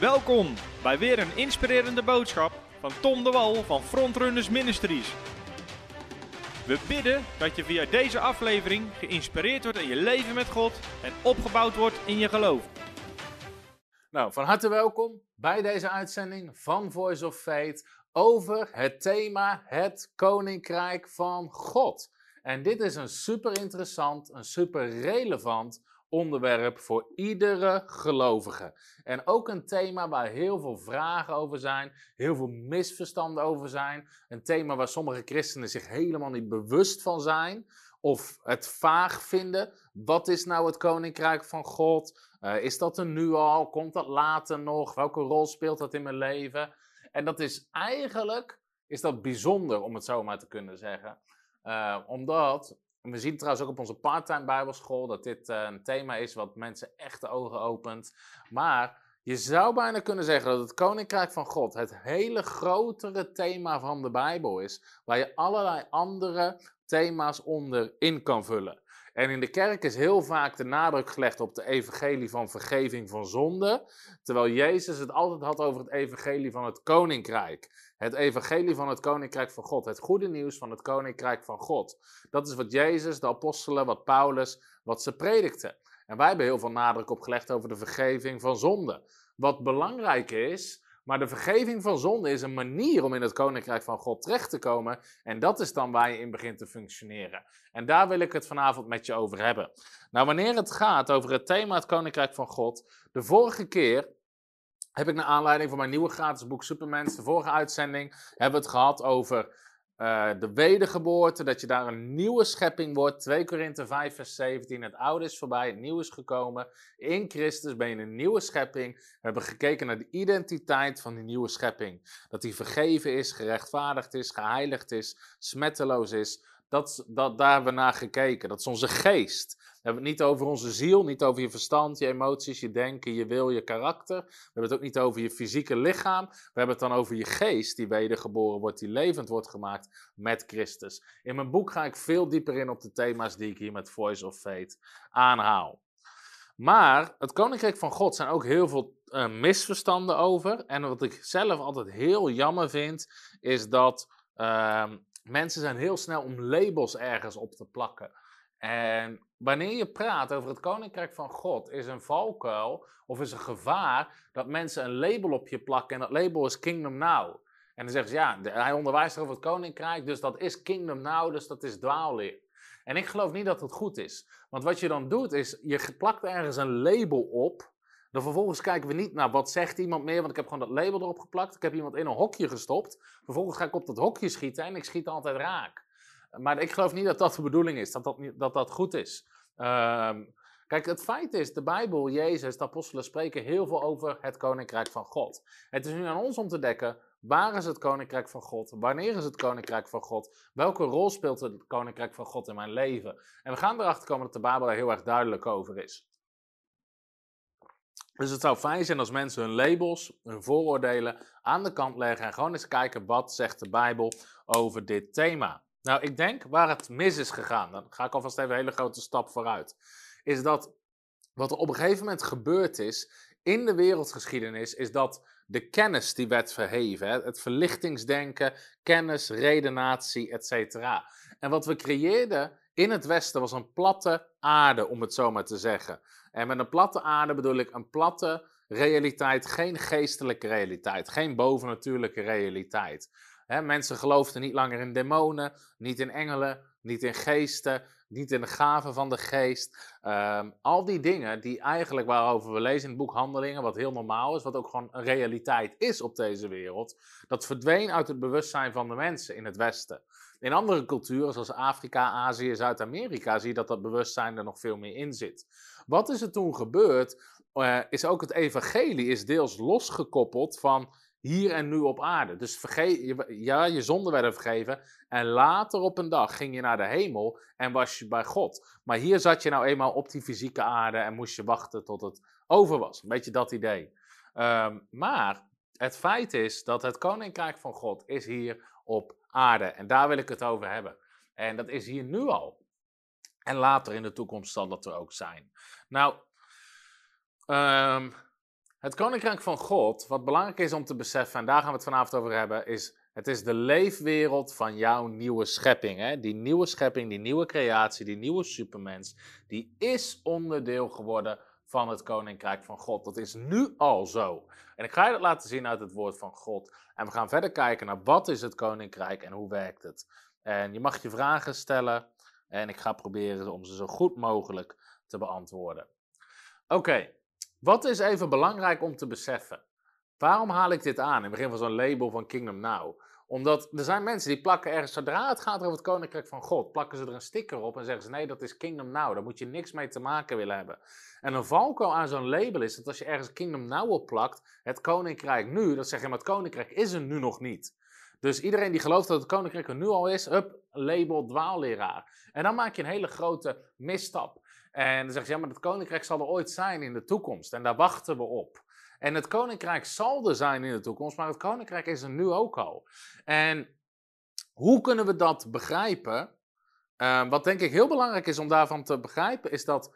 Welkom bij weer een inspirerende boodschap van Tom de Wal van Frontrunners Ministries. We bidden dat je via deze aflevering geïnspireerd wordt in je leven met God en opgebouwd wordt in je geloof. Nou, van harte welkom bij deze uitzending van Voice of Faith over het thema het Koninkrijk van God. En dit is een super interessant, een super relevant onderwerp voor iedere gelovige. En ook een thema waar heel veel vragen over zijn, heel veel misverstanden over zijn. Een thema waar sommige christenen zich helemaal niet bewust van zijn of het vaag vinden. Wat is nou het koninkrijk van God? Uh, is dat er nu al? Komt dat later nog? Welke rol speelt dat in mijn leven? En dat is eigenlijk is dat bijzonder om het zo maar te kunnen zeggen. Uh, omdat we zien trouwens ook op onze parttime bijbelschool dat dit uh, een thema is wat mensen echt de ogen opent. Maar je zou bijna kunnen zeggen dat het Koninkrijk van God het hele grotere thema van de Bijbel is, waar je allerlei andere thema's onder in kan vullen. En in de kerk is heel vaak de nadruk gelegd op de evangelie van vergeving van zonde, terwijl Jezus het altijd had over het evangelie van het koninkrijk. Het evangelie van het koninkrijk van God, het goede nieuws van het koninkrijk van God. Dat is wat Jezus, de apostelen, wat Paulus, wat ze predikten. En wij hebben heel veel nadruk op gelegd over de vergeving van zonde. Wat belangrijk is, maar de vergeving van zonde is een manier om in het koninkrijk van God terecht te komen. En dat is dan waar je in begint te functioneren. En daar wil ik het vanavond met je over hebben. Nou, wanneer het gaat over het thema het koninkrijk van God. De vorige keer heb ik naar aanleiding van mijn nieuwe gratis boek Supermens, de vorige uitzending, hebben we het gehad over uh, de wedergeboorte, dat je daar een nieuwe schepping wordt. 2 Korinthe 5 vers 17, het oude is voorbij, het nieuwe is gekomen. In Christus ben je een nieuwe schepping. We hebben gekeken naar de identiteit van die nieuwe schepping. Dat die vergeven is, gerechtvaardigd is, geheiligd is, smetteloos is. Dat, dat, daar hebben we naar gekeken. Dat is onze geest. We hebben het niet over onze ziel, niet over je verstand, je emoties, je denken, je wil, je karakter. We hebben het ook niet over je fysieke lichaam. We hebben het dan over je geest die wedergeboren wordt, die levend wordt gemaakt met Christus. In mijn boek ga ik veel dieper in op de thema's die ik hier met Voice of Faith aanhaal. Maar het Koninkrijk van God zijn ook heel veel uh, misverstanden over. En wat ik zelf altijd heel jammer vind, is dat uh, mensen zijn heel snel om labels ergens op te plakken. En wanneer je praat over het koninkrijk van God, is een valkuil of is een gevaar dat mensen een label op je plakken en dat label is Kingdom Now. En dan zeggen ze ja, hij onderwijst over het koninkrijk, dus dat is Kingdom Now, dus dat is dwaalleer. En ik geloof niet dat het goed is. Want wat je dan doet is, je plakt ergens een label op. Dan vervolgens kijken we niet naar wat zegt iemand meer, want ik heb gewoon dat label erop geplakt. Ik heb iemand in een hokje gestopt. Vervolgens ga ik op dat hokje schieten en ik schiet altijd raak. Maar ik geloof niet dat dat de bedoeling is, dat dat, dat, dat goed is. Um, kijk, het feit is, de Bijbel, Jezus, de apostelen spreken heel veel over het koninkrijk van God. Het is nu aan ons om te dekken, waar is het koninkrijk van God? Wanneer is het koninkrijk van God? Welke rol speelt het koninkrijk van God in mijn leven? En we gaan erachter komen dat de Bijbel daar heel erg duidelijk over is. Dus het zou fijn zijn als mensen hun labels, hun vooroordelen aan de kant leggen en gewoon eens kijken wat zegt de Bijbel over dit thema. Nou, ik denk waar het mis is gegaan, dan ga ik alvast even een hele grote stap vooruit, is dat wat er op een gegeven moment gebeurd is in de wereldgeschiedenis, is dat de kennis die werd verheven, het verlichtingsdenken, kennis, redenatie, etc. En wat we creëerden in het Westen was een platte aarde, om het zo maar te zeggen. En met een platte aarde bedoel ik een platte realiteit, geen geestelijke realiteit, geen bovennatuurlijke realiteit mensen geloofden niet langer in demonen, niet in engelen, niet in geesten, niet in de gaven van de geest. Um, al die dingen die eigenlijk waarover we lezen in het boek Handelingen, wat heel normaal is, wat ook gewoon een realiteit is op deze wereld, dat verdween uit het bewustzijn van de mensen in het Westen. In andere culturen, zoals Afrika, Azië, Zuid-Amerika, zie je dat dat bewustzijn er nog veel meer in zit. Wat is er toen gebeurd? Uh, is ook het evangelie is deels losgekoppeld van hier en nu op aarde. Dus verge ja, je zonden werden vergeven. En later op een dag ging je naar de hemel en was je bij God. Maar hier zat je nou eenmaal op die fysieke aarde en moest je wachten tot het over was. Een beetje dat idee. Um, maar het feit is dat het koninkrijk van God is hier op aarde. En daar wil ik het over hebben. En dat is hier nu al. En later in de toekomst zal dat er ook zijn. Nou, um, Het koninkrijk van God, wat belangrijk is om te beseffen, en daar gaan we het vanavond over hebben, is het is de leefwereld van jouw nieuwe schepping. Hè? Die nieuwe schepping, die nieuwe creatie, die nieuwe supermens, die is onderdeel geworden van het koninkrijk van God. Dat is nu al zo. En ik ga je dat laten zien uit het woord van God. En we gaan verder kijken naar wat is het koninkrijk en hoe werkt het. En je mag je vragen stellen en ik ga proberen om ze zo goed mogelijk te beantwoorden. Oké, wat is even belangrijk om te beseffen? Waarom haal ik dit aan in het begin van zo'n label van Kingdom Now? Omdat er zijn mensen die plakken ergens, zodra het gaat over het koninkrijk van God, plakken ze er een sticker op en zeggen ze: nee, dat is Kingdom Now, daar moet je niks mee te maken willen hebben. En een valkuil aan zo'n label is dat als je ergens Kingdom Now op plakt, het koninkrijk nu, dan zeg je maar het koninkrijk is er nu nog niet. Dus iedereen die gelooft dat het koninkrijk er nu al is, up, label dwaalleraar. En dan maak je een hele grote misstap. En dan zeg je, ja, maar het koninkrijk zal er ooit zijn in de toekomst. En daar wachten we op. En het koninkrijk zal er zijn in de toekomst, maar het koninkrijk is er nu ook al. En hoe kunnen we dat begrijpen? Uh, wat denk ik heel belangrijk is om daarvan te begrijpen, is dat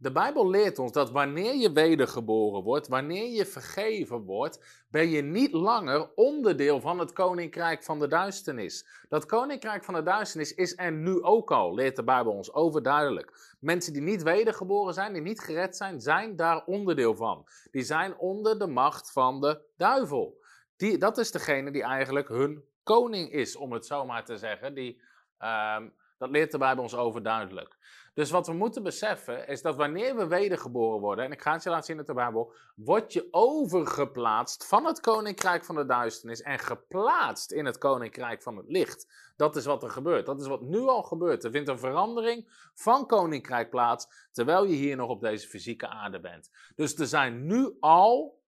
de Bijbel leert ons dat wanneer je wedergeboren wordt, wanneer je vergeven wordt, ben je niet langer onderdeel van het koninkrijk van de duisternis. Dat koninkrijk van de duisternis is er nu ook al, leert de Bijbel ons overduidelijk. Mensen die niet wedergeboren zijn, die niet gered zijn, zijn daar onderdeel van. Die zijn onder de macht van de duivel. Die, dat is degene die eigenlijk hun koning is, om het zo maar te zeggen. Die, um, dat leert de Bijbel ons overduidelijk. Dus wat we moeten beseffen is dat wanneer we wedergeboren worden, en ik ga het je laten zien uit de Bijbel, word je overgeplaatst van het koninkrijk van de duisternis en geplaatst in het koninkrijk van het licht. Dat is wat er gebeurt. Dat is wat nu al gebeurt. Er vindt een verandering van koninkrijk plaats, terwijl je hier nog op deze fysieke aarde bent. Dus er zijn nu al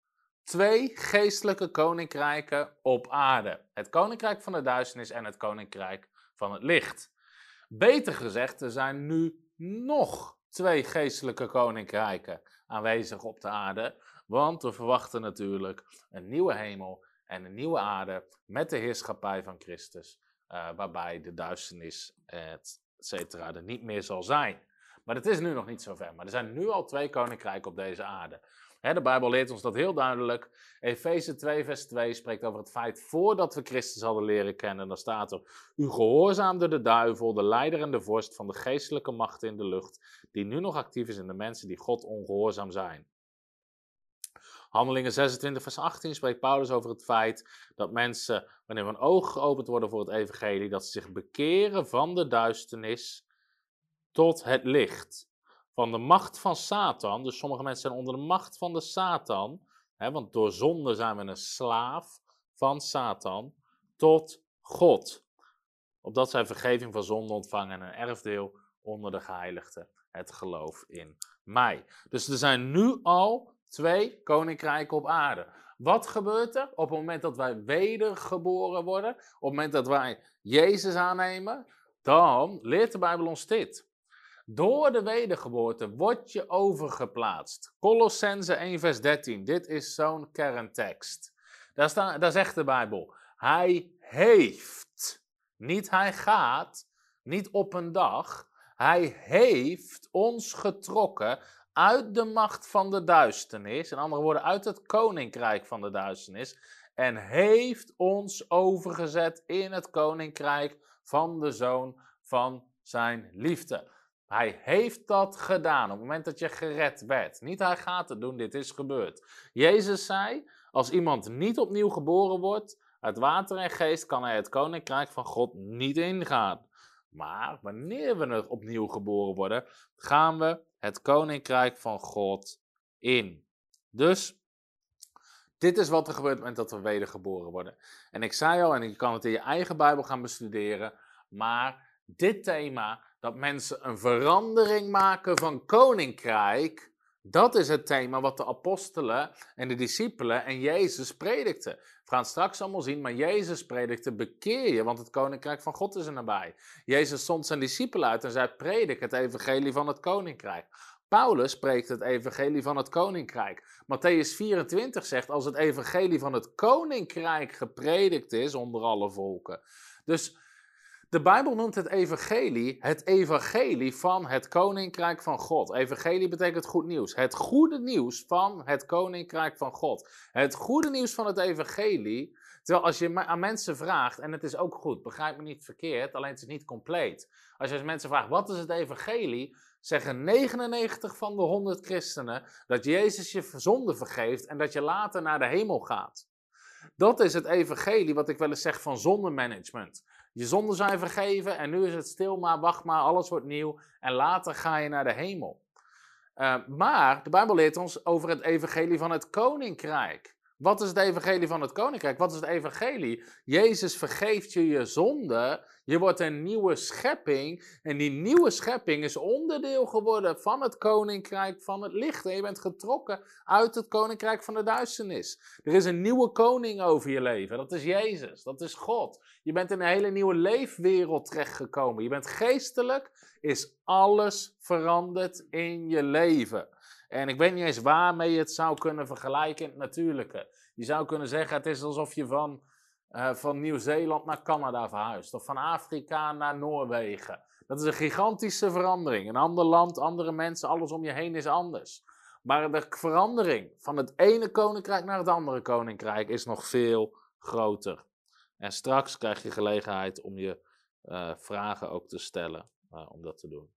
twee geestelijke koninkrijken op aarde: het koninkrijk van de duisternis en het koninkrijk van het licht. Beter gezegd, er zijn nu nog twee geestelijke koninkrijken aanwezig op de aarde. Want we verwachten natuurlijk een nieuwe hemel en een nieuwe aarde met de heerschappij van Christus. Uh, waarbij de duisternis, et cetera, er niet meer zal zijn. Maar het is nu nog niet zover. Maar er zijn nu al twee koninkrijken op deze aarde de Bijbel leert ons dat heel duidelijk. Efeze 2, vers 2 spreekt over het feit voordat we Christus hadden leren kennen. Dan staat er: U gehoorzaamde de duivel, de leider en de vorst van de geestelijke macht in de lucht, die nu nog actief is in de mensen die God ongehoorzaam zijn. Handelingen 26, vers 18 spreekt Paulus over het feit dat mensen, wanneer hun ogen geopend worden voor het evangelie, dat ze zich bekeren van de duisternis tot het licht van de macht van Satan. Dus sommige mensen zijn onder de macht van de Satan. Hè, want door zonde zijn we een slaaf van Satan. Tot God. Opdat zij vergeving van zonde ontvangen en een erfdeel onder de geheiligden. Het geloof in mij. Dus er zijn nu al twee koninkrijken op aarde. Wat gebeurt er op het moment dat wij wedergeboren worden? Op het moment dat wij Jezus aannemen? Dan leert de Bijbel ons dit. Door de wedergeboorte word je overgeplaatst. Colossense 1 vers 13. Dit is zo'n kerntekst. Daar, daar zegt de Bijbel. Hij heeft. Niet hij gaat. Niet op een dag. Hij heeft ons getrokken uit de macht van de duisternis. In andere woorden, uit het koninkrijk van de duisternis. En heeft ons overgezet in het koninkrijk van de zoon van zijn liefde. Hij heeft dat gedaan op het moment dat je gered werd. Niet hij gaat het doen, dit is gebeurd. Jezus zei, als iemand niet opnieuw geboren wordt uit water en geest, kan hij het koninkrijk van God niet ingaan. Maar wanneer we er opnieuw geboren worden, gaan we het koninkrijk van God in. Dus dit is wat er gebeurt op het moment dat we wedergeboren worden. En ik zei al, en je kan het in je eigen Bijbel gaan bestuderen, maar dit thema dat mensen een verandering maken van koninkrijk. Dat is het thema wat de apostelen en de discipelen en Jezus predikten. We gaan straks allemaal zien, maar Jezus predikte: bekeer je, want het koninkrijk van God is er nabij. Jezus stond zijn discipelen uit en zei: predik het evangelie van het koninkrijk. Paulus spreekt het evangelie van het koninkrijk. Matthäus 24 zegt: als het evangelie van het koninkrijk gepredikt is onder alle volken. Dus De Bijbel noemt het evangelie het evangelie van het koninkrijk van God. Evangelie betekent goed nieuws. Het goede nieuws van het koninkrijk van God. Het goede nieuws van het evangelie. Terwijl als je aan mensen vraagt, en het is ook goed, begrijp me niet verkeerd, alleen het is niet compleet. Als je mensen vraagt, wat is het evangelie? Zeggen 99 van de 100 christenen dat Jezus je zonde vergeeft en dat je later naar de hemel gaat. Dat is het evangelie wat ik wel eens zeg van zondemanagement. Je zonden zijn vergeven en nu is het stil, maar wacht maar, alles wordt nieuw en later ga je naar de hemel. Uh, maar de Bijbel leert ons over het evangelie van het koninkrijk. Wat is het evangelie van het koninkrijk? Wat is het evangelie? Jezus vergeeft je je zonde. Je wordt een nieuwe schepping. En die nieuwe schepping is onderdeel geworden van het koninkrijk van het licht. En je bent getrokken uit het koninkrijk van de duisternis. Er is een nieuwe koning over je leven. Dat is Jezus. Dat is God. Je bent in een hele nieuwe leefwereld terechtgekomen. Je bent geestelijk. Is alles veranderd in je leven. En ik weet niet eens waarmee je het zou kunnen vergelijken in het natuurlijke. Je zou kunnen zeggen, het is alsof je van, uh, van Nieuw-Zeeland naar Canada verhuist. Of van Afrika naar Noorwegen. Dat is een gigantische verandering. Een ander land, andere mensen, alles om je heen is anders. Maar de verandering van het ene koninkrijk naar het andere koninkrijk is nog veel groter. En straks krijg je gelegenheid om je uh, vragen ook te stellen uh, om dat te doen.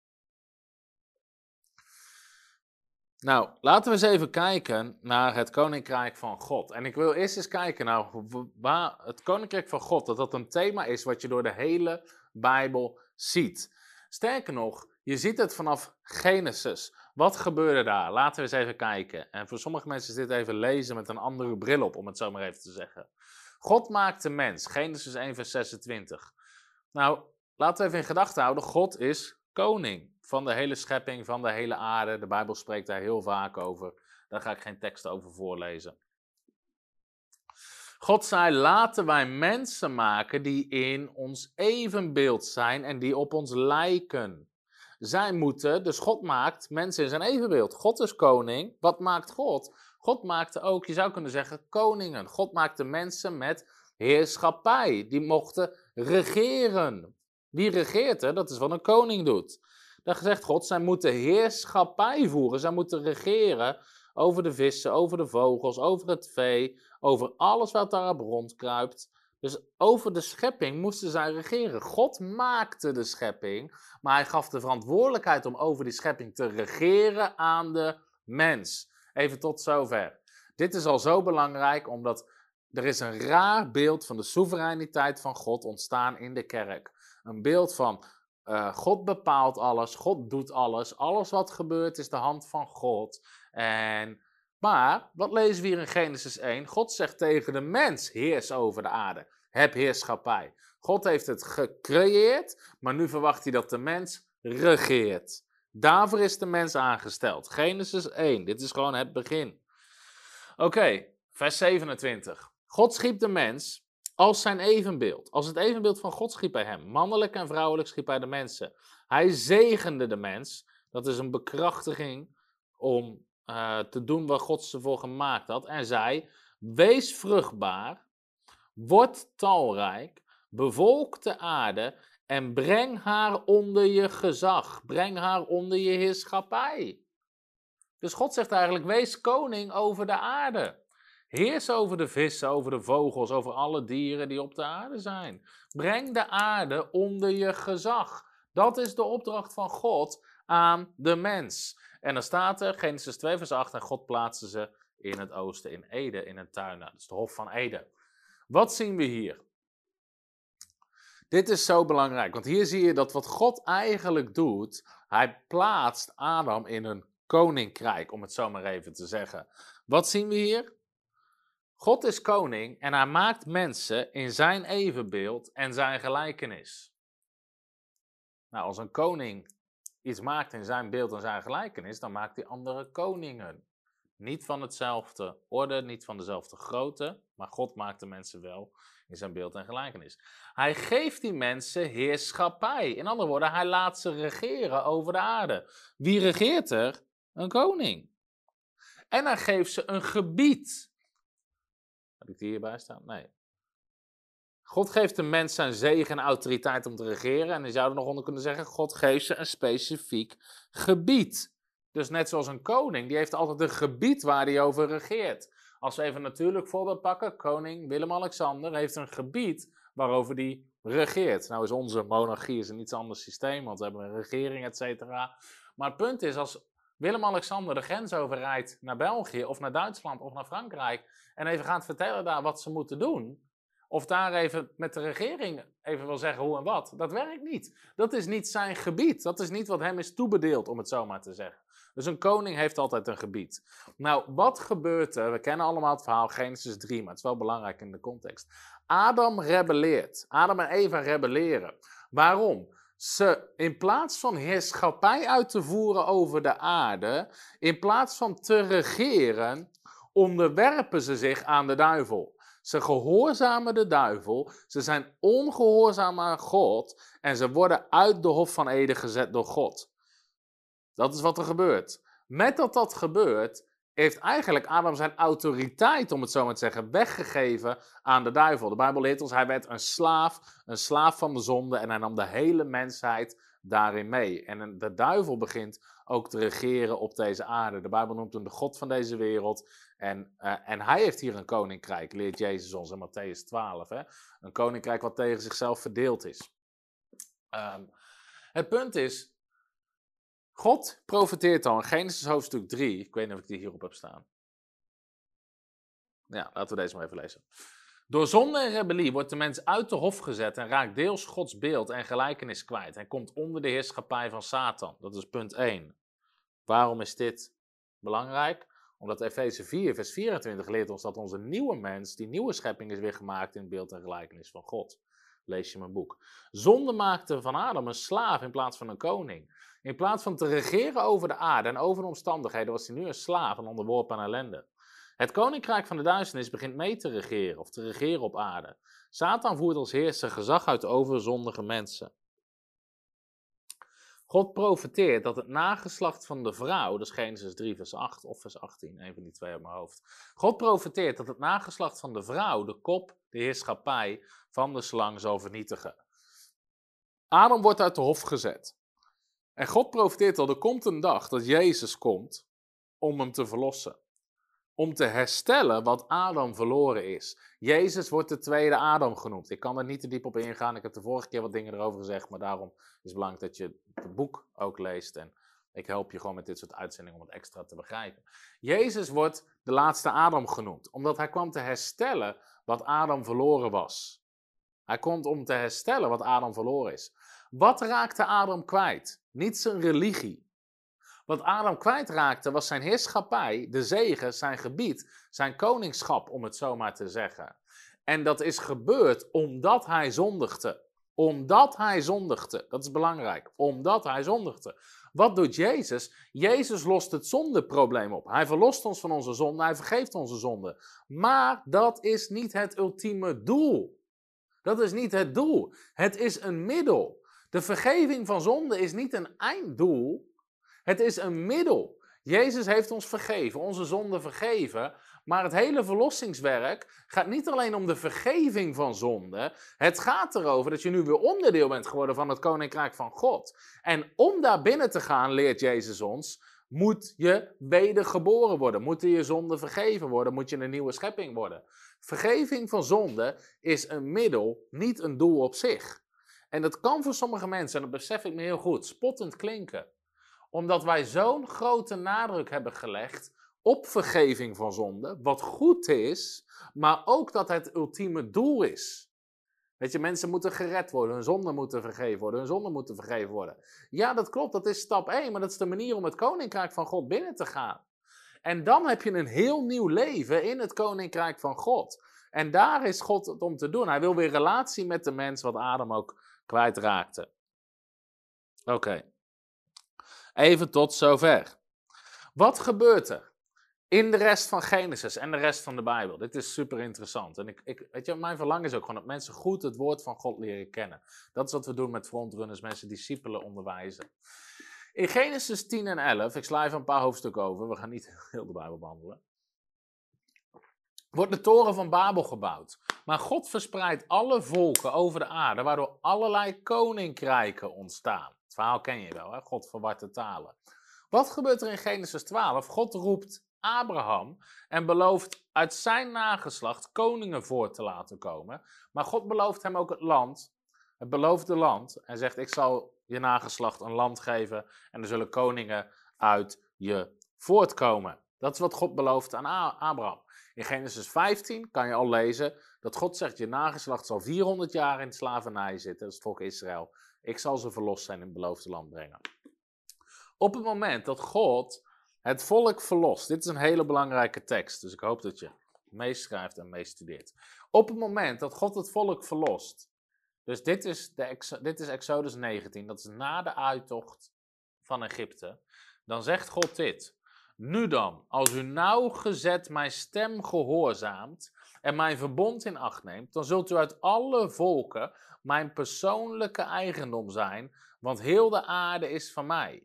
Nou, laten we eens even kijken naar het Koninkrijk van God. En ik wil eerst eens kijken naar waar het Koninkrijk van God, dat dat een thema is wat je door de hele Bijbel ziet. Sterker nog, je ziet het vanaf Genesis. Wat gebeurde daar? Laten we eens even kijken. En voor sommige mensen is dit even lezen met een andere bril op, om het zo maar even te zeggen. God maakte mens. Genesis 1, vers 26. Nou, laten we even in gedachten houden. God is koning van de hele schepping, van de hele aarde. De Bijbel spreekt daar heel vaak over. Daar ga ik geen tekst over voorlezen. God zei: Laten wij mensen maken die in ons evenbeeld zijn en die op ons lijken. Zij moeten, dus God maakt mensen in zijn evenbeeld. God is koning. Wat maakt God? God maakte ook, je zou kunnen zeggen, koningen. God maakte mensen met heerschappij. Die mochten regeren. Wie regeert er? Dat is wat een koning doet. Dan zegt God, zij moeten heerschappij voeren. Zij moeten regeren over de vissen, over de vogels, over het vee, over alles wat daarop rondkruipt. Dus over de schepping moesten zij regeren. God maakte de schepping, maar hij gaf de verantwoordelijkheid om over die schepping te regeren aan de mens. Even tot zover. Dit is al zo belangrijk omdat er is een raar beeld van de soevereiniteit van God ontstaan in de kerk. Een beeld van uh, God bepaalt alles, God doet alles. Alles wat gebeurt is de hand van God. En, maar, wat lezen we hier in Genesis 1? God zegt tegen de mens, heers over de aarde. Heb heerschappij. God heeft het gecreëerd, maar nu verwacht hij dat de mens regeert. Daarvoor is de mens aangesteld. Genesis 1, dit is gewoon het begin. Oké, vers 27. God schiep de mens als zijn evenbeeld. Als het evenbeeld van God schiep hij hem. Mannelijk en vrouwelijk schiep hij de mensen. Hij zegende de mens. Dat is een bekrachtiging om uh, te doen wat God ze voor gemaakt had. En zei: Wees vruchtbaar, word talrijk, bevolk de aarde en breng haar onder je gezag. Breng haar onder je heerschappij. Dus God zegt eigenlijk: Wees koning over de aarde. Heers over de vissen, over de vogels, over alle dieren die op de aarde zijn. Breng de aarde onder je gezag. Dat is de opdracht van God aan de mens. En dan staat er, Genesis 2 vers 8, en God plaatste ze in het oosten, in Ede, in een tuin. Nou, dat is de hof van Ede. Wat zien we hier? Dit is zo belangrijk, want hier zie je dat wat God eigenlijk doet, hij plaatst Adam in een koninkrijk, om het zo maar even te zeggen. Wat zien we hier? God is koning en hij maakt mensen in zijn evenbeeld en zijn gelijkenis. Nou, als een koning iets maakt in zijn beeld en zijn gelijkenis, dan maakt hij andere koningen. Niet van hetzelfde orde, niet van dezelfde grootte, maar God maakt de mensen wel in zijn beeld en gelijkenis. Hij geeft die mensen heerschappij. In andere woorden, hij laat ze regeren over de aarde. Wie regeert er? Een koning. En hij geeft ze een gebied. Heb ik die hierbij staan? Nee. God geeft de mens zijn zegen en autoriteit om te regeren. En je zou er nog onder kunnen zeggen, God geeft ze een specifiek gebied. Dus net zoals een koning, die heeft altijd een gebied waar hij over regeert. Als we even een natuurlijk voorbeeld pakken, koning Willem-Alexander heeft een gebied waarover hij regeert. Nou is onze monarchie is een iets ander systeem, want we hebben een regering, et cetera. Maar het punt is, als Willem-Alexander de grens overrijdt naar België of naar Duitsland of naar Frankrijk en even gaat vertellen daar wat ze moeten doen, of daar even met de regering even wil zeggen hoe en wat, dat werkt niet. Dat is niet zijn gebied. Dat is niet wat hem is toebedeeld, om het zo maar te zeggen. Dus een koning heeft altijd een gebied. Nou, wat gebeurt er? We kennen allemaal het verhaal Genesis 3, maar het is wel belangrijk in de context. Adam rebelleert. Adam en Eva rebelleren. Waarom? Ze, in plaats van heerschappij uit te voeren over de aarde, in plaats van te regeren, onderwerpen ze zich aan de duivel. Ze gehoorzamen de duivel, ze zijn ongehoorzaam aan God en ze worden uit de Hof van Eden gezet door God. Dat is wat er gebeurt. Met dat dat gebeurt, heeft eigenlijk Adam zijn autoriteit, om het zo maar te zeggen, weggegeven aan de duivel. De Bijbel leert ons, hij werd een slaaf, een slaaf van de zonde en hij nam de hele mensheid daarin mee. En de duivel begint ook te regeren op deze aarde. De Bijbel noemt hem de God van deze wereld. En, uh, en hij heeft hier een koninkrijk, leert Jezus ons in Matthäus 12. Hè? Een koninkrijk wat tegen zichzelf verdeeld is. Um, het punt is, God profeteert in Genesis hoofdstuk 3. Ik weet niet of ik die hierop heb staan. Ja, laten we deze maar even lezen. Door zonde en rebellie wordt de mens uit de hof gezet en raakt deels Gods beeld en gelijkenis kwijt. En komt onder de heerschappij van Satan. Dat is punt 1. Waarom is dit belangrijk? Omdat Efeze 4, vers 24 leert ons dat onze nieuwe mens, die nieuwe schepping, is weer gemaakt in beeld en gelijkenis van God. Lees je mijn boek. Zonde maakte van Adam een slaaf in plaats van een koning. In plaats van te regeren over de aarde en over de omstandigheden, was hij nu een slaaf en onderworpen aan ellende. Het koninkrijk van de duisternis begint mee te regeren, of te regeren op aarde. Satan voert als heerser gezag uit over zondige mensen. God profeteert dat het nageslacht van de vrouw, dat is Genesis 3 vers 8 of vers 18, een van die twee op mijn hoofd. God profeteert dat het nageslacht van de vrouw de kop, de heerschappij van de slang zal vernietigen. Adam wordt uit de hof gezet. En God profeteert al, er komt een dag dat Jezus komt om hem te verlossen. Om te herstellen wat Adam verloren is. Jezus wordt de tweede Adam genoemd. Ik kan er niet te diep op ingaan. Ik heb de vorige keer wat dingen erover gezegd. Maar daarom is het belangrijk dat je het boek ook leest. En ik help je gewoon met dit soort uitzendingen om het extra te begrijpen. Jezus wordt de laatste Adam genoemd. Omdat hij kwam te herstellen wat Adam verloren was. Hij komt om te herstellen wat Adam verloren is. Wat raakte Adam kwijt? Niet zijn religie. Wat Adam kwijtraakte was zijn heerschappij, de zegen, zijn gebied, zijn koningschap, om het zo maar te zeggen. En dat is gebeurd omdat hij zondigde. Omdat hij zondigde. Dat is belangrijk. Omdat hij zondigde. Wat doet Jezus? Jezus lost het zondeprobleem op. Hij verlost ons van onze zonde, hij vergeeft onze zonde. Maar dat is niet het ultieme doel. Dat is niet het doel. Het is een middel. De vergeving van zonde is niet een einddoel, het is een middel. Jezus heeft ons vergeven, onze zonde vergeven. Maar het hele verlossingswerk gaat niet alleen om de vergeving van zonde. Het gaat erover dat je nu weer onderdeel bent geworden van het koninkrijk van God. En om daar binnen te gaan, leert Jezus ons, moet je wedergeboren worden. Moeten je zonde vergeven worden? Moet je een nieuwe schepping worden? Vergeving van zonde is een middel, niet een doel op zich. En dat kan voor sommige mensen, en dat besef ik me heel goed, spottend klinken. Omdat wij zo'n grote nadruk hebben gelegd op vergeving van zonde, wat goed is, maar ook dat het ultieme doel is. Weet je, mensen moeten gered worden, hun zonden moeten vergeven worden, hun zonden moeten vergeven worden. Ja, dat klopt, dat is stap 1, maar dat is de manier om het koninkrijk van God binnen te gaan. En dan heb je een heel nieuw leven in het koninkrijk van God. En daar is God het om te doen. Hij wil weer relatie met de mens, wat Adam ook kwijtraakte. Oké. Even tot zover. Wat gebeurt er in de rest van Genesis en de rest van de Bijbel? Dit is super interessant. En ik, ik, weet je, mijn verlangen is ook gewoon dat mensen goed het woord van God leren kennen. Dat is wat we doen met frontrunners, mensen discipelen onderwijzen. In Genesis 10 en 11, ik sla even een paar hoofdstukken over, we gaan niet heel de Bijbel behandelen. wordt de toren van Babel gebouwd. Maar God verspreidt alle volken over de aarde, waardoor allerlei koninkrijken ontstaan. Verhaal ken je wel, hè? God verwart de talen. Wat gebeurt er in Genesis 12? God roept Abraham en belooft uit zijn nageslacht koningen voor te laten komen. Maar God belooft hem ook het land, het beloofde land, en zegt: Ik zal je nageslacht een land geven en er zullen koningen uit je voortkomen. Dat is wat God belooft aan Abraham. In Genesis 15 kan je al lezen dat God zegt: Je nageslacht zal 400 jaar in slavernij zitten, dat is het volk Israël. Ik zal ze verlost zijn in het beloofde land brengen. Op het moment dat God het volk verlost, dit is een hele belangrijke tekst, dus ik hoop dat je meeschrijft en meestudeert. Op het moment dat God het volk verlost, dus dit is, de, dit is Exodus 19, dat is na de uittocht van Egypte, dan zegt God dit. Nu dan, als u nauwgezet mijn stem gehoorzaamt en mijn verbond in acht neemt, dan zult u uit alle volken mijn persoonlijke eigendom zijn, want heel de aarde is van mij.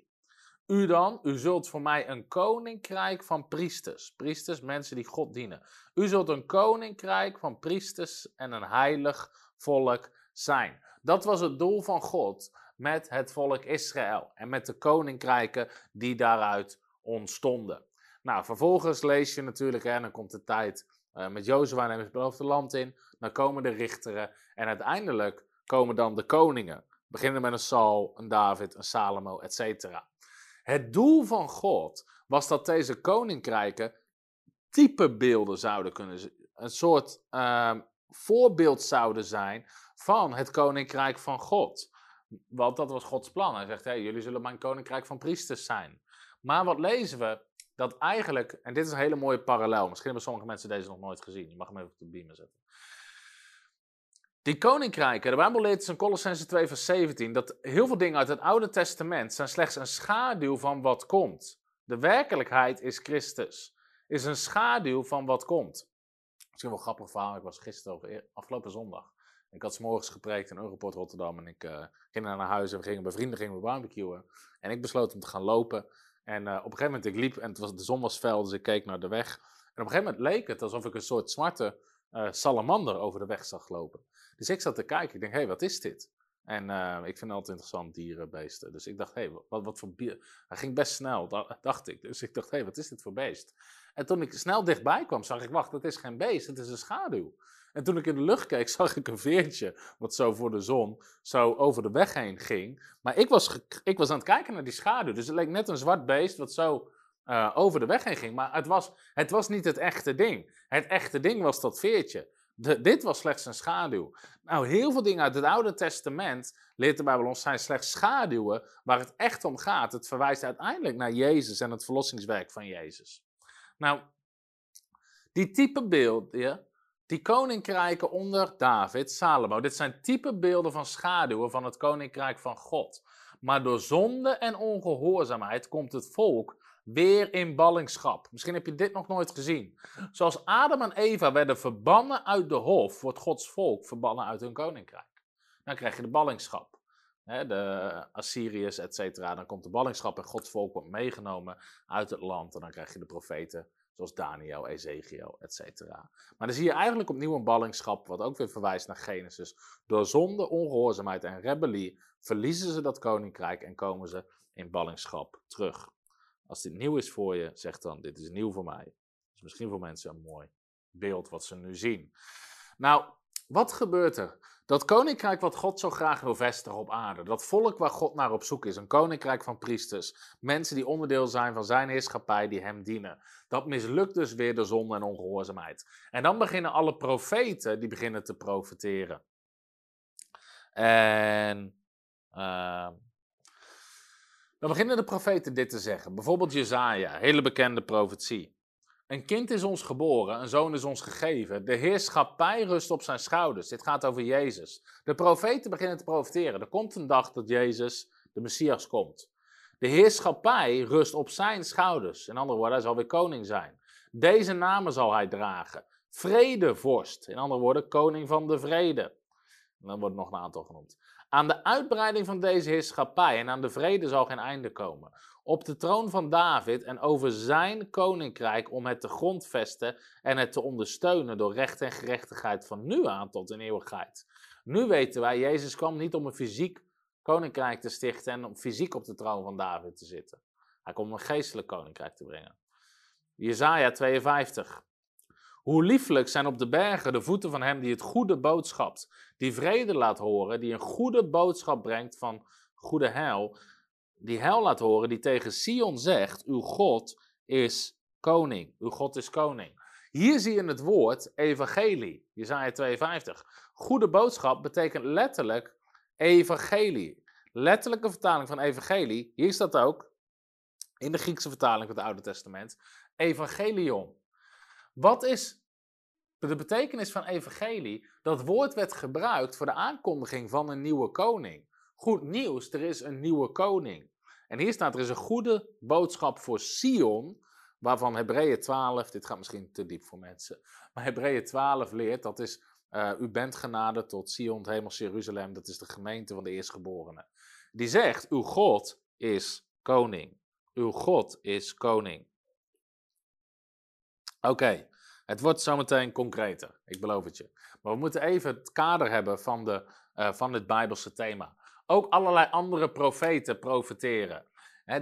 U dan, u zult voor mij een koninkrijk van priesters. Priesters, mensen die God dienen. U zult een koninkrijk van priesters en een heilig volk zijn. Dat was het doel van God met het volk Israël en met de koninkrijken die daaruit ontstonden. Nou, vervolgens lees je natuurlijk, en dan komt de tijd uh, met Jozua nemen het beloofde land in. Dan komen de richteren en uiteindelijk komen dan de koningen. Beginnen met een Saul, een David, een Salomo, etc. Het doel van God was dat deze koninkrijken typebeelden zouden kunnen zijn. Een soort uh, voorbeeld zouden zijn van het koninkrijk van God. Want dat was Gods plan. Hij zegt, hey, jullie zullen mijn koninkrijk van priesters zijn. Maar wat lezen we? Dat eigenlijk, en dit is een hele mooie parallel. Misschien hebben sommige mensen deze nog nooit gezien. Je mag hem even op de beamer zetten. Die koninkrijken, de Bijbel leert in Colossense 2 vers 17 dat heel veel dingen uit het Oude Testament zijn slechts een schaduw van wat komt. De werkelijkheid is Christus. Is een schaduw van wat komt. Misschien wel een grappig verhaal. Ik was gisteren, afgelopen zondag. Ik had s gepreekt in Europort Rotterdam en ik uh, ging naar huis en we gingen bij vrienden gingen we barbecuen. En ik besloot om te gaan lopen. En uh, op een gegeven moment, ik liep en het was, de zon was fel, dus ik keek naar de weg. En op een gegeven moment leek het alsof ik een soort zwarte uh, salamander over de weg zag lopen. Dus ik zat te kijken, ik denk, hé, hey, wat is dit? En uh, ik vind altijd interessant, dieren, beesten. Dus ik dacht, hé, hey, wat, wat voor bier... Hij ging best snel, dacht ik. Dus ik dacht, hé, hey, wat is dit voor beest? En toen ik snel dichtbij kwam, zag ik, wacht, dat is geen beest, het is een schaduw. En toen ik in de lucht keek, zag ik een veertje, wat zo voor de zon, zo over de weg heen ging. Maar ik was, ik was aan het kijken naar die schaduw. Dus het leek net een zwart beest, wat zo uh, over de weg heen ging. Maar het was, het was niet het echte ding. Het echte ding was dat veertje. Dit was slechts een schaduw. Nou, heel veel dingen uit het Oude Testament, leert de Bijbel ons, zijn slechts schaduwen waar het echt om gaat. Het verwijst uiteindelijk naar Jezus en het verlossingswerk van Jezus. Nou, die type beelden, die koninkrijken onder David, Salomo, dit zijn type beelden van schaduwen van het koninkrijk van God. Maar door zonde en ongehoorzaamheid komt het volk weer in ballingschap. Misschien heb je dit nog nooit gezien. Zoals Adam en Eva werden verbannen uit de hof, wordt Gods volk verbannen uit hun koninkrijk. Dan krijg je de ballingschap. de Assyriërs, et cetera. Dan komt de ballingschap en Gods volk wordt meegenomen uit het land. En dan krijg je de profeten zoals Daniel, Ezekiel, et cetera. Maar dan zie je eigenlijk opnieuw een ballingschap, wat ook weer verwijst naar Genesis. Door zonde, ongehoorzaamheid en rebellie verliezen ze dat koninkrijk en komen ze in ballingschap terug. Als dit nieuw is voor je, zeg dan: Dit is nieuw voor mij. Is misschien voor mensen een mooi beeld wat ze nu zien. Nou, wat gebeurt er? Dat koninkrijk wat God zo graag wil vestigen op aarde, dat volk waar God naar op zoek is, een koninkrijk van priesters, mensen die onderdeel zijn van zijn heerschappij, die hem dienen, dat mislukt dus weer de zonde en ongehoorzaamheid. En dan beginnen alle profeten, die beginnen te profeteren. En uh, dan beginnen de profeten dit te zeggen. Bijvoorbeeld Jezaja, hele bekende profetie. Een kind is ons geboren, een zoon is ons gegeven. De heerschappij rust op zijn schouders. Dit gaat over Jezus. De profeten beginnen te profeteren. Er komt een dag dat Jezus, de Messias, komt. De heerschappij rust op zijn schouders. In andere woorden, hij zal weer koning zijn. Deze namen zal hij dragen. Vredevorst. In andere woorden, koning van de vrede. En dan wordt nog een aantal genoemd. Aan de uitbreiding van deze heerschappij en aan de vrede zal geen einde komen. Op de troon van David en over zijn koninkrijk om het te grondvesten en het te ondersteunen door recht en gerechtigheid van nu aan tot in eeuwigheid. Nu weten wij, Jezus kwam niet om een fysiek koninkrijk te stichten en om fysiek op de troon van David te zitten. Hij komt om een geestelijk koninkrijk te brengen. Jezaja 52. Hoe lieflijk zijn op de bergen de voeten van hem die het goede boodschapt, die vrede laat horen, die een goede boodschap brengt van goede heil, die heil laat horen, die tegen Sion zegt, uw God is koning, uw God is koning. Hier zie je het woord evangelie, Jezaja 52. Goede boodschap betekent letterlijk evangelie. Letterlijke vertaling van evangelie, hier staat ook, in de Griekse vertaling van het Oude Testament, evangelion. Wat is de betekenis van evangelie? Dat woord werd gebruikt voor de aankondiging van een nieuwe koning. Goed nieuws, er is een nieuwe koning. En hier staat, er is een goede boodschap voor Sion, waarvan Hebreeën 12, dit gaat misschien te diep voor mensen, maar Hebreeën 12 leert, dat is, uh, u bent genaderd tot Sion, het hemels Jeruzalem, dat is de gemeente van de eerstgeborenen. Die zegt, uw God is koning. Uw God is koning. Oké, het wordt zometeen concreter, ik beloof het je. Maar we moeten even het kader hebben van, de, uh, van het Bijbelse thema. Ook allerlei andere profeten profeteren.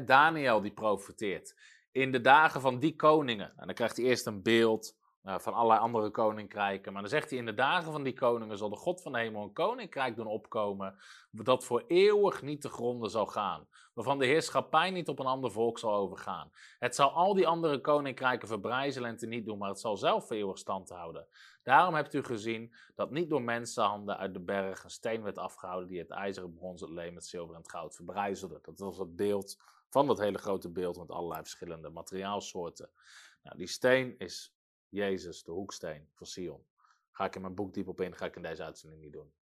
Daniel die profeteert. In de dagen van die koningen. En dan krijgt hij eerst een beeld uh, van allerlei andere koninkrijken. Maar dan zegt hij: In de dagen van die koningen zal de God van de hemel een koninkrijk doen opkomen. dat voor eeuwig niet te gronden zal gaan. Waarvan de heerschappij niet op een ander volk zal overgaan. Het zal al die andere koninkrijken verbrijzelen en te niet doen. Maar het zal zelf voor eeuwig stand houden. Daarom hebt u gezien dat niet door mensenhanden uit de berg een steen werd afgehouden. die het ijzer, het brons, het leem, het zilver en het goud verbrijzelde. Dat was het beeld van dat hele grote beeld met allerlei verschillende materiaalsoorten. Nou, die steen is Jezus, de hoeksteen van Sion. Ga ik in mijn boek diep op in, ga ik in deze uitzending niet doen.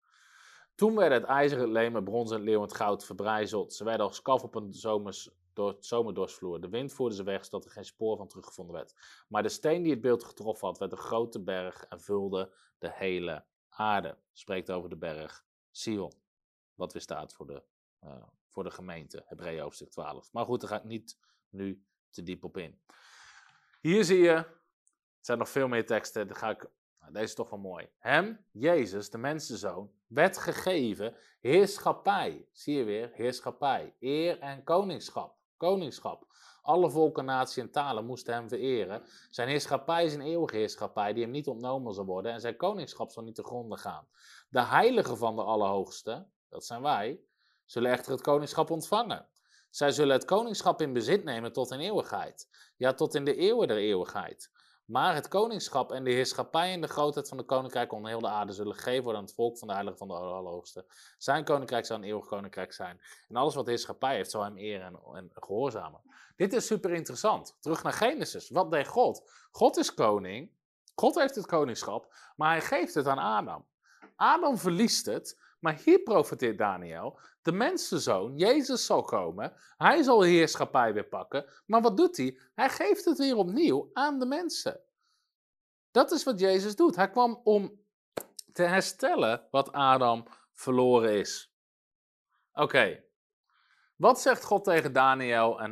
Toen werden het ijzer, het leem, het brons en het leeuw en goud verbrijzeld. Ze werden als kaf op een zomers, zomerdorsvloer. De wind voerde ze weg, zodat er geen spoor van teruggevonden werd. Maar de steen die het beeld getroffen had, werd een grote berg en vulde de hele aarde. Spreekt over de berg Sion. Wat weer staat voor de, uh, voor de gemeente, Hebreeën hoofdstuk 12. Maar goed, daar ga ik niet nu te diep op in. Hier zie je er zijn nog veel meer teksten, dan ga ik, nou, deze is toch wel mooi. Hem, Jezus, de mensenzoon, werd gegeven heerschappij. Zie je weer, heerschappij. Eer en koningschap. Koningschap. Alle volken, naties en talen moesten hem vereren. Zijn heerschappij is een eeuwige heerschappij die hem niet ontnomen zal worden en zijn koningschap zal niet te gronden gaan. De heiligen van de Allerhoogste, dat zijn wij, zullen echter het koningschap ontvangen. Zij zullen het koningschap in bezit nemen tot in eeuwigheid. Ja, tot in de eeuwen der eeuwigheid. Maar het koningschap en de heerschappij en de grootheid van de koninkrijk onder heel de aarde zullen gegeven worden aan het volk van de heilige van de Allerhoogste. Zijn koninkrijk zal een eeuwig koninkrijk zijn. En alles wat heerschappij heeft, zal hem eren en, en gehoorzamen. Dit is super interessant. Terug naar Genesis. Wat deed God? God is koning. God heeft het koningschap, maar hij geeft het aan Adam. Adam verliest het, maar hier profiteert Daniel. De mensenzoon, Jezus zal komen. Hij zal heerschappij weer pakken. Maar wat doet hij? Hij geeft het weer opnieuw aan de mensen. Dat is wat Jezus doet. Hij kwam om te herstellen wat Adam verloren is. Oké. Wat zegt God tegen Daniel? En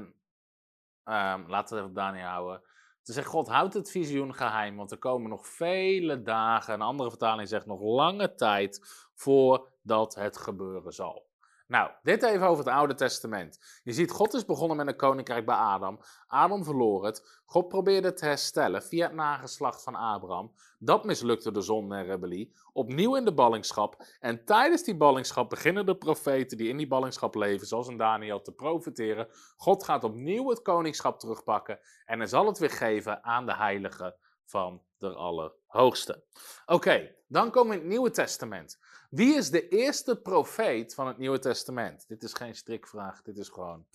um, laten we het even op Daniel houden. Ze zegt God, houd het visioen geheim, want er komen nog vele dagen, een andere vertaling zegt nog lange tijd, voordat het gebeuren zal. Nou, dit even over het Oude Testament. Je ziet, God is begonnen met een koninkrijk bij Adam. Adam verloor het. God probeerde het te herstellen via het nageslacht van Abraham. Dat mislukte de zonde en rebellie. Opnieuw in de ballingschap. En tijdens die ballingschap beginnen de profeten die in die ballingschap leven, zoals een Daniel, te profeteren. God gaat opnieuw het koningschap terugpakken. En hij zal het weer geven aan de heiligen van de Allerhoogste. Oké, dan komen we in het Nieuwe Testament. Wie is de eerste profeet van het Nieuwe Testament? Dit is geen strikvraag, dit is gewoon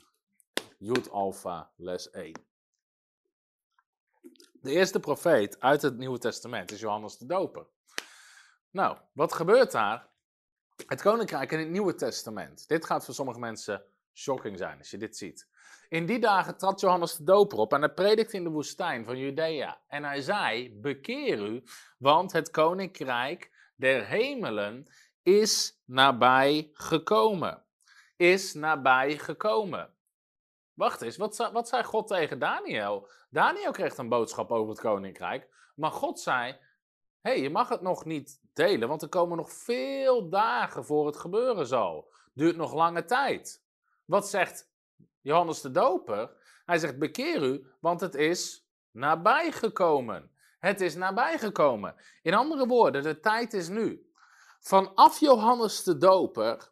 Jood Alpha, les 1. De eerste profeet uit het Nieuwe Testament is Johannes de Doper. Nou, wat gebeurt daar? Het koninkrijk in het Nieuwe Testament. Dit gaat voor sommige mensen shocking zijn als je dit ziet. In die dagen trad Johannes de Doper op en hij predikte in de woestijn van Judea. En hij zei: Bekeer u, want het koninkrijk der hemelen is nabij gekomen. Is nabij gekomen. Wacht eens, wat, wat zei God tegen Daniel? Daniel kreeg een boodschap over het koninkrijk, maar God zei: Hé, hey, je mag het nog niet delen, want er komen nog veel dagen voor het gebeuren zal. Duurt nog lange tijd. Wat zegt Johannes de Doper? Hij zegt: Bekeer u, want het is nabijgekomen. Het is nabijgekomen. In andere woorden, de tijd is nu. Vanaf Johannes de Doper,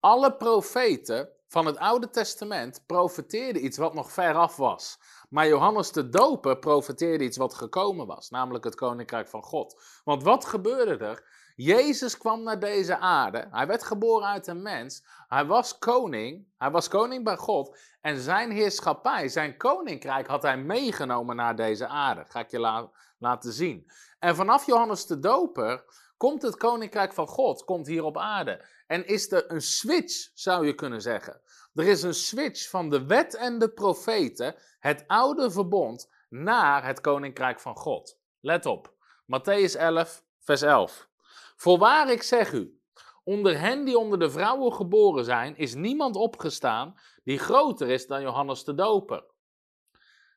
alle profeten van het Oude Testament profeteerden iets wat nog veraf was. Maar Johannes de Doper profeteerde iets wat gekomen was, namelijk het koninkrijk van God. Want wat gebeurde er? Jezus kwam naar deze aarde. Hij werd geboren uit een mens. Hij was koning. Hij was koning bij God. En zijn heerschappij, zijn koninkrijk had hij meegenomen naar deze aarde. Ga ik je la- laten zien. En vanaf Johannes de Doper komt het koninkrijk van God komt hier op aarde. En is er een switch, zou je kunnen zeggen. Er is een switch van de wet en de profeten, het oude verbond, naar het koninkrijk van God. Let op, Matthäus 11, vers 11. Voorwaar ik zeg u, onder hen die onder de vrouwen geboren zijn, is niemand opgestaan die groter is dan Johannes de Doper.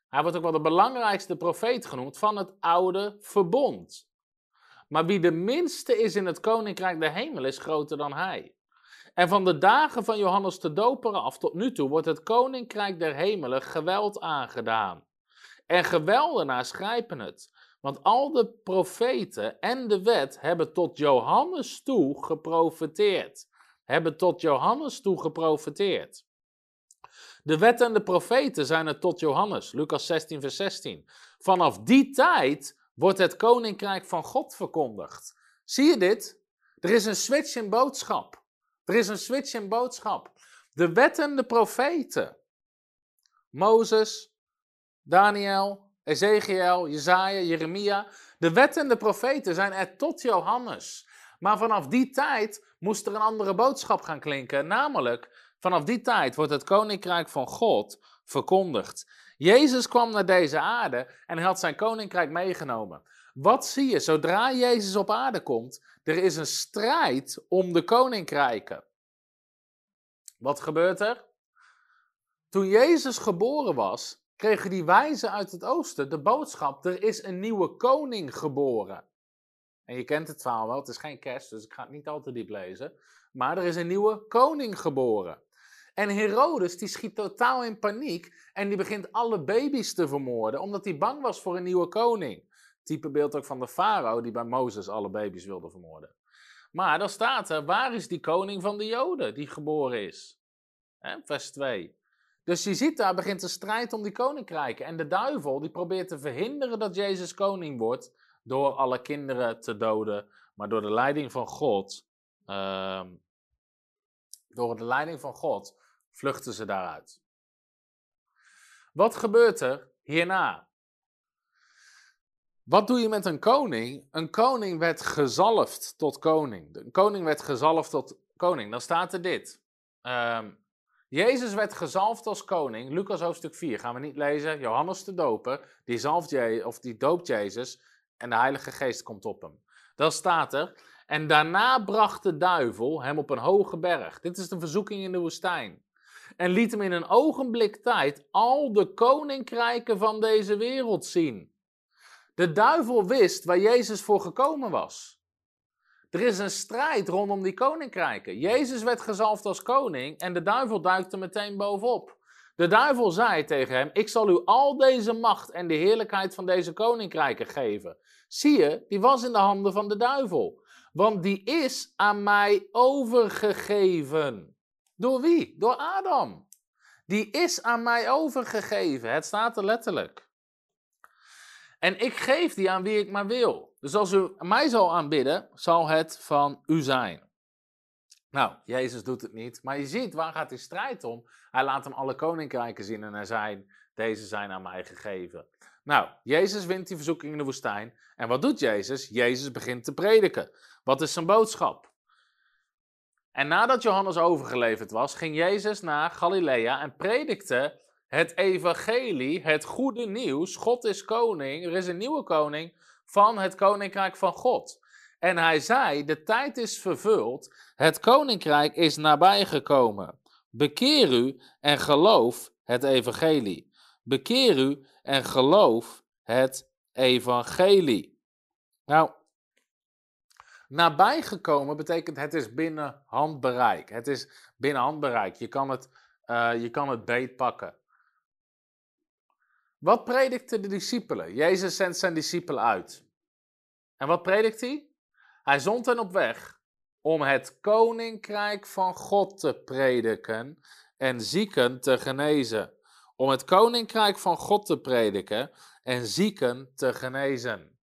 Hij wordt ook wel de belangrijkste profeet genoemd van het oude verbond. Maar wie de minste is in het koninkrijk der hemel is groter dan hij. En van de dagen van Johannes de Doper af tot nu toe wordt het koninkrijk der hemelen geweld aangedaan. En geweldenaars grijpen het. Want al de profeten en de wet hebben tot Johannes toe geprofeteerd. Hebben tot Johannes toe geprofeteerd. De wet en de profeten zijn er tot Johannes, Lucas 16, vers 16. Vanaf die tijd wordt het koninkrijk van God verkondigd. Zie je dit? Er is een switch in boodschap. Er is een switch in boodschap. De wet en de profeten. Mozes, Daniel, Ezekiel, Jezaja, Jeremia. De wet en de profeten zijn er tot Johannes. Maar vanaf die tijd moest er een andere boodschap gaan klinken. Namelijk, vanaf die tijd wordt het koninkrijk van God verkondigd. Jezus kwam naar deze aarde en hij had zijn koninkrijk meegenomen. Wat zie je zodra Jezus op aarde komt? Er is een strijd om de koninkrijken. Wat gebeurt er? Toen Jezus geboren was, kregen die wijzen uit het oosten de boodschap: er is een nieuwe koning geboren. En je kent het verhaal wel, het is geen kerst, dus ik ga het niet al te diep lezen. Maar er is een nieuwe koning geboren. En Herodes die schiet totaal in paniek en die begint alle baby's te vermoorden, omdat hij bang was voor een nieuwe koning. Type beeld ook van de farao die bij Mozes alle baby's wilde vermoorden. Maar dan staat er, waar is die koning van de Joden die geboren is? Vers 2. Dus je ziet daar begint een strijd om die koninkrijken. En de duivel die probeert te verhinderen dat Jezus koning wordt door alle kinderen te doden. Maar door de leiding van God, ehm, door de leiding van God, vluchten ze daaruit. Wat gebeurt er hierna? Wat doe je met een koning? Een koning werd gezalfd tot koning. Een koning werd gezalfd tot koning. Dan staat er dit. Ehm, Jezus werd gezalfd als koning. Lucas hoofdstuk 4 gaan we niet lezen. Johannes de Doper, die, zalft je, of die doopt Jezus en de Heilige Geest komt op hem. Dan staat er, en daarna bracht de duivel hem op een hoge berg. Dit is de verzoeking in de woestijn. En liet hem in een ogenblik tijd al de koninkrijken van deze wereld zien. De duivel wist waar Jezus voor gekomen was. Er is een strijd rondom die koninkrijken. Jezus werd gezalfd als koning en de duivel duikte meteen bovenop. De duivel zei tegen hem: Ik zal u al deze macht en de heerlijkheid van deze koninkrijken geven. Zie je, die was in de handen van de duivel. Want die is aan mij overgegeven. Door wie? Door Adam. Die is aan mij overgegeven. Het staat er letterlijk. En ik geef die aan wie ik maar wil. Dus als u mij zal aanbidden, zal het van u zijn. Nou, Jezus doet het niet, maar je ziet waar gaat die strijd om. Hij laat hem alle koninkrijken zien en hij zei, deze zijn aan mij gegeven. Nou, Jezus wint die verzoeking in de woestijn. En wat doet Jezus? Jezus begint te prediken. Wat is zijn boodschap? En nadat Johannes overgeleverd was, ging Jezus naar Galilea en predikte het evangelie, het goede nieuws. God is koning, er is een nieuwe koning van het koninkrijk van God. En hij zei: De tijd is vervuld, het koninkrijk is nabijgekomen. Bekeer u en geloof het evangelie. Bekeer u en geloof het evangelie. Nou, nabijgekomen betekent het is binnen handbereik. Het is binnen handbereik. Je kan het, uh, je kan het beet pakken. Wat predikten de discipelen? Jezus zendt zijn discipelen uit. En wat predikt hij? Hij zond hen op weg om het koninkrijk van God te prediken en zieken te genezen. Om het koninkrijk van God te prediken en zieken te genezen.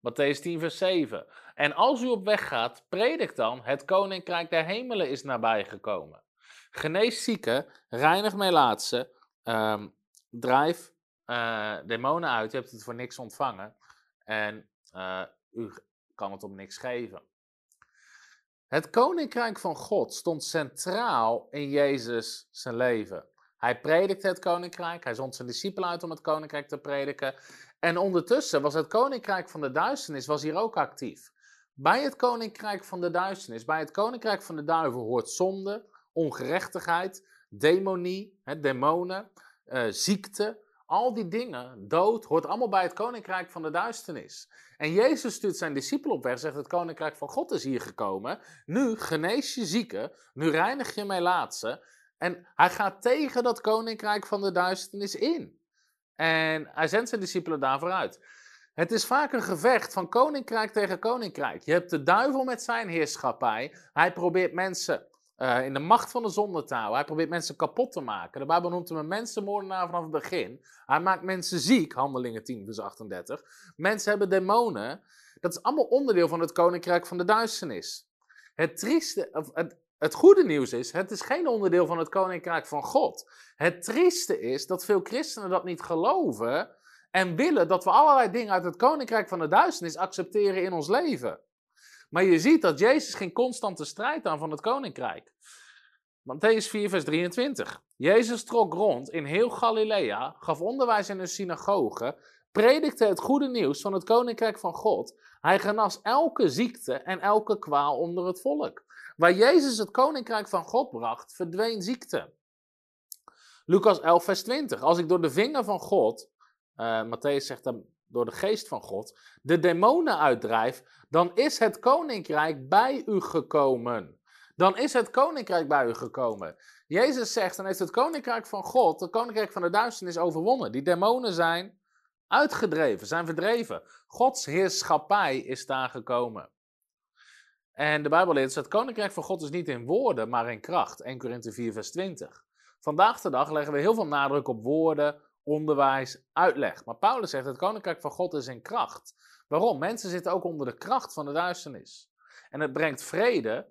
Matthäus 10, vers 7. En als u op weg gaat, predik dan: het koninkrijk der hemelen is nabijgekomen. Genees zieken, reinig melaatsen, um, drijf uh, demonen uit. U hebt het voor niks ontvangen. En uh, u kan het om niks geven. Het koninkrijk van God stond centraal in Jezus zijn leven. Hij predikte het koninkrijk, hij zond zijn discipelen uit om het koninkrijk te prediken. En ondertussen was het koninkrijk van de duisternis was hier ook actief. Bij het koninkrijk van de duisternis, bij het koninkrijk van de duivel hoort zonde, ongerechtigheid, demonie, hè, demonen, uh, ziekte, al die dingen, dood, hoort allemaal bij het koninkrijk van de duisternis. En Jezus stuurt zijn discipelen op weg, zegt het koninkrijk van God is hier gekomen. Nu genees je zieken, nu reinig je melaatsen. En hij gaat tegen dat koninkrijk van de duisternis in. En hij zendt zijn discipelen daarvoor uit. Het is vaak een gevecht van koninkrijk tegen koninkrijk. Je hebt de duivel met zijn heerschappij. Hij probeert mensen uh, in de macht van de zonde te houden. Hij probeert mensen kapot te maken. De Bijbel noemt hem een mensenmoordenaar vanaf het begin. Hij maakt mensen ziek, handelingen 10 vers 38. Mensen hebben demonen. Dat is allemaal onderdeel van het koninkrijk van de duisternis. Het trieste, of het, het goede nieuws is, het is geen onderdeel van het koninkrijk van God. Het trieste is dat veel christenen dat niet geloven en willen dat we allerlei dingen uit het koninkrijk van de duisternis accepteren in ons leven. Maar je ziet dat Jezus geen constante strijd aan van het koninkrijk. Matthäus 4, vers 23. Jezus trok rond in heel Galilea, gaf onderwijs in een synagoge, predikte het goede nieuws van het koninkrijk van God. Hij genas elke ziekte en elke kwaal onder het volk. Waar Jezus het koninkrijk van God bracht, verdween ziekte. Lucas 11, vers 20. Als ik door de vinger van God, uh, Matthäus zegt dan door de geest van God, de demonen uitdrijf, dan is het koninkrijk bij u gekomen. Dan is het koninkrijk bij u gekomen. Jezus zegt, dan heeft het koninkrijk van God, het koninkrijk van de duisternis overwonnen. Die demonen zijn uitgedreven, zijn verdreven. Gods heerschappij is daar gekomen. En de Bijbel leert, het koninkrijk van God is niet in woorden, maar in kracht. 1 Korinthe 4, vers 20. Vandaag de dag leggen we heel veel nadruk op woorden, onderwijs, uitleg. Maar Paulus zegt, het koninkrijk van God is in kracht. Waarom? Mensen zitten ook onder de kracht van de duisternis. En het brengt vrede,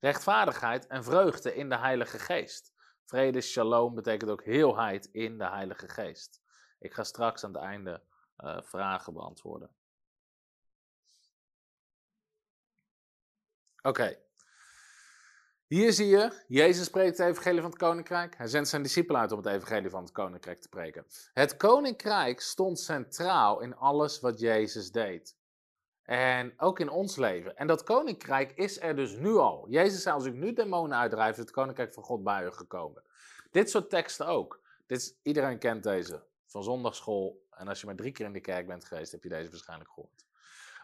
rechtvaardigheid en vreugde in de Heilige Geest. Vrede, shalom, betekent ook heelheid in de Heilige Geest. Ik ga straks aan het einde uh, vragen beantwoorden. Oké. Hier zie je, Jezus spreekt het evangelie van het koninkrijk. Hij zendt zijn discipelen uit om het evangelie van het koninkrijk te preken. Het koninkrijk stond centraal in alles wat Jezus deed. En ook in ons leven. En dat koninkrijk is er dus nu al. Jezus zei, als ik nu demonen uitdrijf, is het koninkrijk van God bij u gekomen. Dit soort teksten ook. Dit iedereen kent deze. Van zondagschool. En als je maar drie keer in de kerk bent geweest, heb je deze waarschijnlijk gehoord.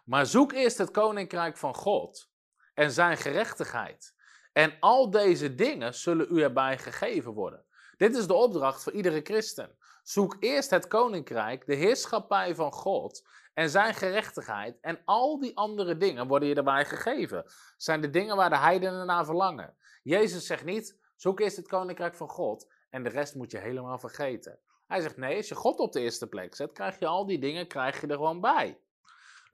Maar zoek eerst het koninkrijk van God en zijn gerechtigheid. En al deze dingen zullen u erbij gegeven worden. Dit is de opdracht voor iedere christen. Zoek eerst het koninkrijk, de heerschappij van God en zijn gerechtigheid. En al die andere dingen worden je erbij gegeven. Zijn de dingen waar de heidenen naar verlangen. Jezus zegt niet, zoek eerst het koninkrijk van God en de rest moet je helemaal vergeten. Hij zegt nee, als je God op de eerste plek zet, krijg je al die dingen krijg je er gewoon bij.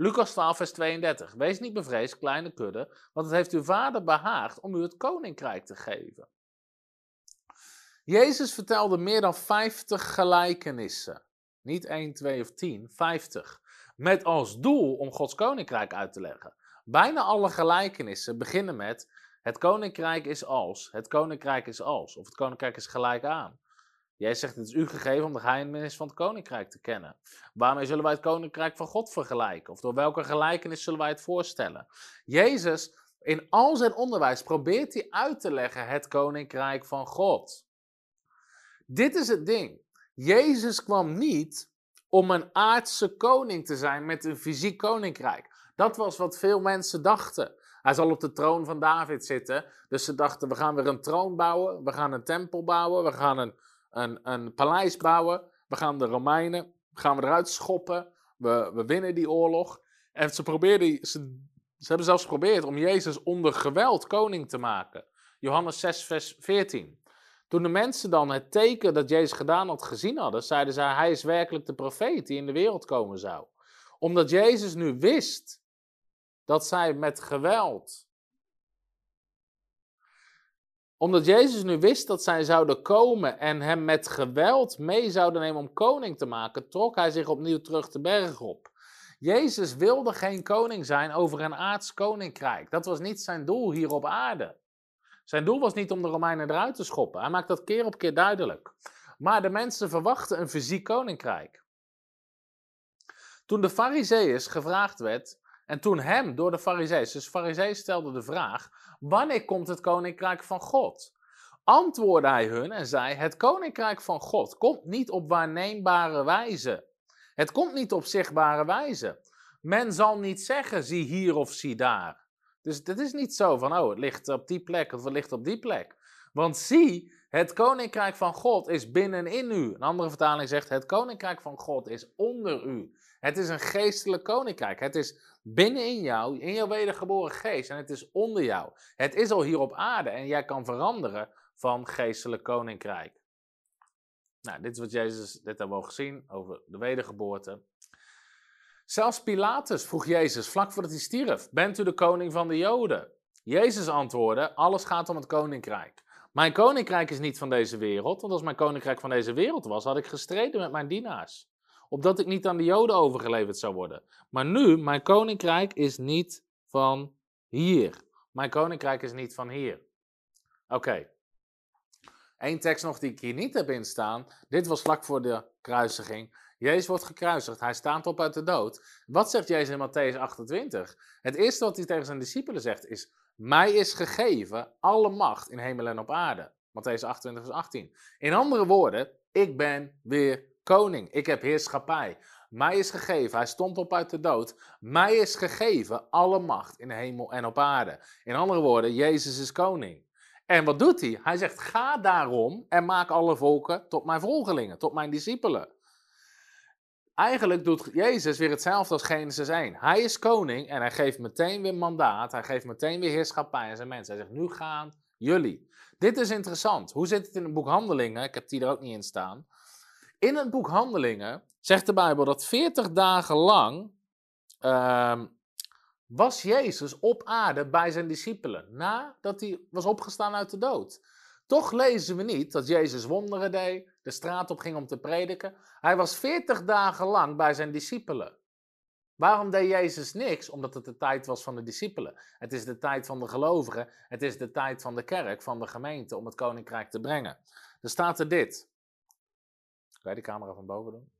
Lucas 12, vers 32. Wees niet bevreesd, kleine kudde, want het heeft uw vader behaagd om u het koninkrijk te geven. Jezus vertelde meer dan 50 gelijkenissen. Niet 1, 2 of 10, 50. Met als doel om Gods koninkrijk uit te leggen. Bijna alle gelijkenissen beginnen met: Het koninkrijk is als, het koninkrijk is als, of het koninkrijk is gelijk aan. Jij zegt het is u gegeven om de geheimenis van het koninkrijk te kennen. Waarmee zullen wij het koninkrijk van God vergelijken? Of door welke gelijkenis zullen wij het voorstellen? Jezus, in al zijn onderwijs, probeert hij uit te leggen het koninkrijk van God. Dit is het ding. Jezus kwam niet om een aardse koning te zijn met een fysiek koninkrijk. Dat was wat veel mensen dachten. Hij zal op de troon van David zitten. Dus ze dachten, we gaan weer een troon bouwen, we gaan een tempel bouwen, we gaan een, een, paleis bouwen, we gaan de Romeinen, gaan we eruit schoppen, we, we winnen die oorlog. En ze, probeerden, ze, ze hebben zelfs geprobeerd om Jezus onder geweld koning te maken. Johannes 6, vers 14. Toen de mensen dan het teken dat Jezus gedaan had gezien hadden, zeiden zij, hij is werkelijk de profeet die in de wereld komen zou. Omdat Jezus nu wist dat zij met geweld. Omdat Jezus nu wist dat zij zouden komen en hem met geweld mee zouden nemen om koning te maken, trok hij zich opnieuw terug de berg op. Jezus wilde geen koning zijn over een aards koninkrijk. Dat was niet zijn doel hier op aarde. Zijn doel was niet om de Romeinen eruit te schoppen. Hij maakt dat keer op keer duidelijk. Maar de mensen verwachten een fysiek koninkrijk. Toen de Farizeeërs gevraagd werd, en toen hem door de Farizeeërs, dus Farizeeërs stelden de vraag: wanneer komt het koninkrijk van God? Antwoordde hij hun en zei: Het koninkrijk van God komt niet op waarneembare wijze. Het komt niet op zichtbare wijze. Men zal niet zeggen: zie hier of zie daar. Dus het is niet zo van: oh, het ligt op die plek of het ligt op die plek. Want zie, het koninkrijk van God is binnenin u. Een andere vertaling zegt: Het koninkrijk van God is onder u. Het is een geestelijk koninkrijk. Het is binnenin jou, in jouw wedergeboren geest. En het is onder jou. Het is al hier op aarde en jij kan veranderen van geestelijk koninkrijk. Nou, dit is wat Jezus, dit hebben al gezien over de wedergeboorte. Zelfs Pilatus vroeg Jezus vlak voordat hij stierf: Bent u de koning van de Joden? Jezus antwoordde: Alles gaat om het koninkrijk. Mijn koninkrijk is niet van deze wereld, want als mijn koninkrijk van deze wereld was, had ik gestreden met mijn dienaars opdat ik niet aan de Joden overgeleverd zou worden. Maar nu, mijn koninkrijk is niet van hier. Mijn koninkrijk is niet van hier. Oké. Eén tekst nog die ik hier niet heb instaan. Dit was vlak voor de kruisiging. Jezus wordt gekruisigd. Hij staat op uit de dood. Wat zegt Jezus in Matthäus 28? Het eerste wat hij tegen zijn discipelen zegt is: Mij is gegeven alle macht in hemel en op aarde. Matthäus 28, vers 18. In andere woorden, ik ben weer koning. Ik heb heerschappij. Mij is gegeven, hij stond op uit de dood. Mij is gegeven alle macht in de hemel en op aarde. In andere woorden, Jezus is koning. En wat doet hij? Hij zegt: Ga daarom en maak alle volken tot mijn volgelingen, tot mijn discipelen. Eigenlijk doet Jezus weer hetzelfde als Genesis 1. Hij is koning en hij geeft meteen weer mandaat. Hij geeft meteen weer heerschappij aan zijn mensen. Hij zegt: Nu gaan jullie. Dit is interessant. Hoe zit het in het boek Handelingen? Ik heb die er ook niet in staan. In het boek Handelingen zegt de Bijbel dat 40 dagen lang uh, was Jezus op aarde bij zijn discipelen, nadat hij was opgestaan uit de dood. Toch lezen we niet dat Jezus wonderen deed, de straat op ging om te prediken. Hij was 40 dagen lang bij zijn discipelen. Waarom deed Jezus niks? Omdat het de tijd was van de discipelen. Het is de tijd van de gelovigen. Het is de tijd van de kerk, van de gemeente, om het koninkrijk te brengen. Er staat er dit. Kan je de camera van boven doen?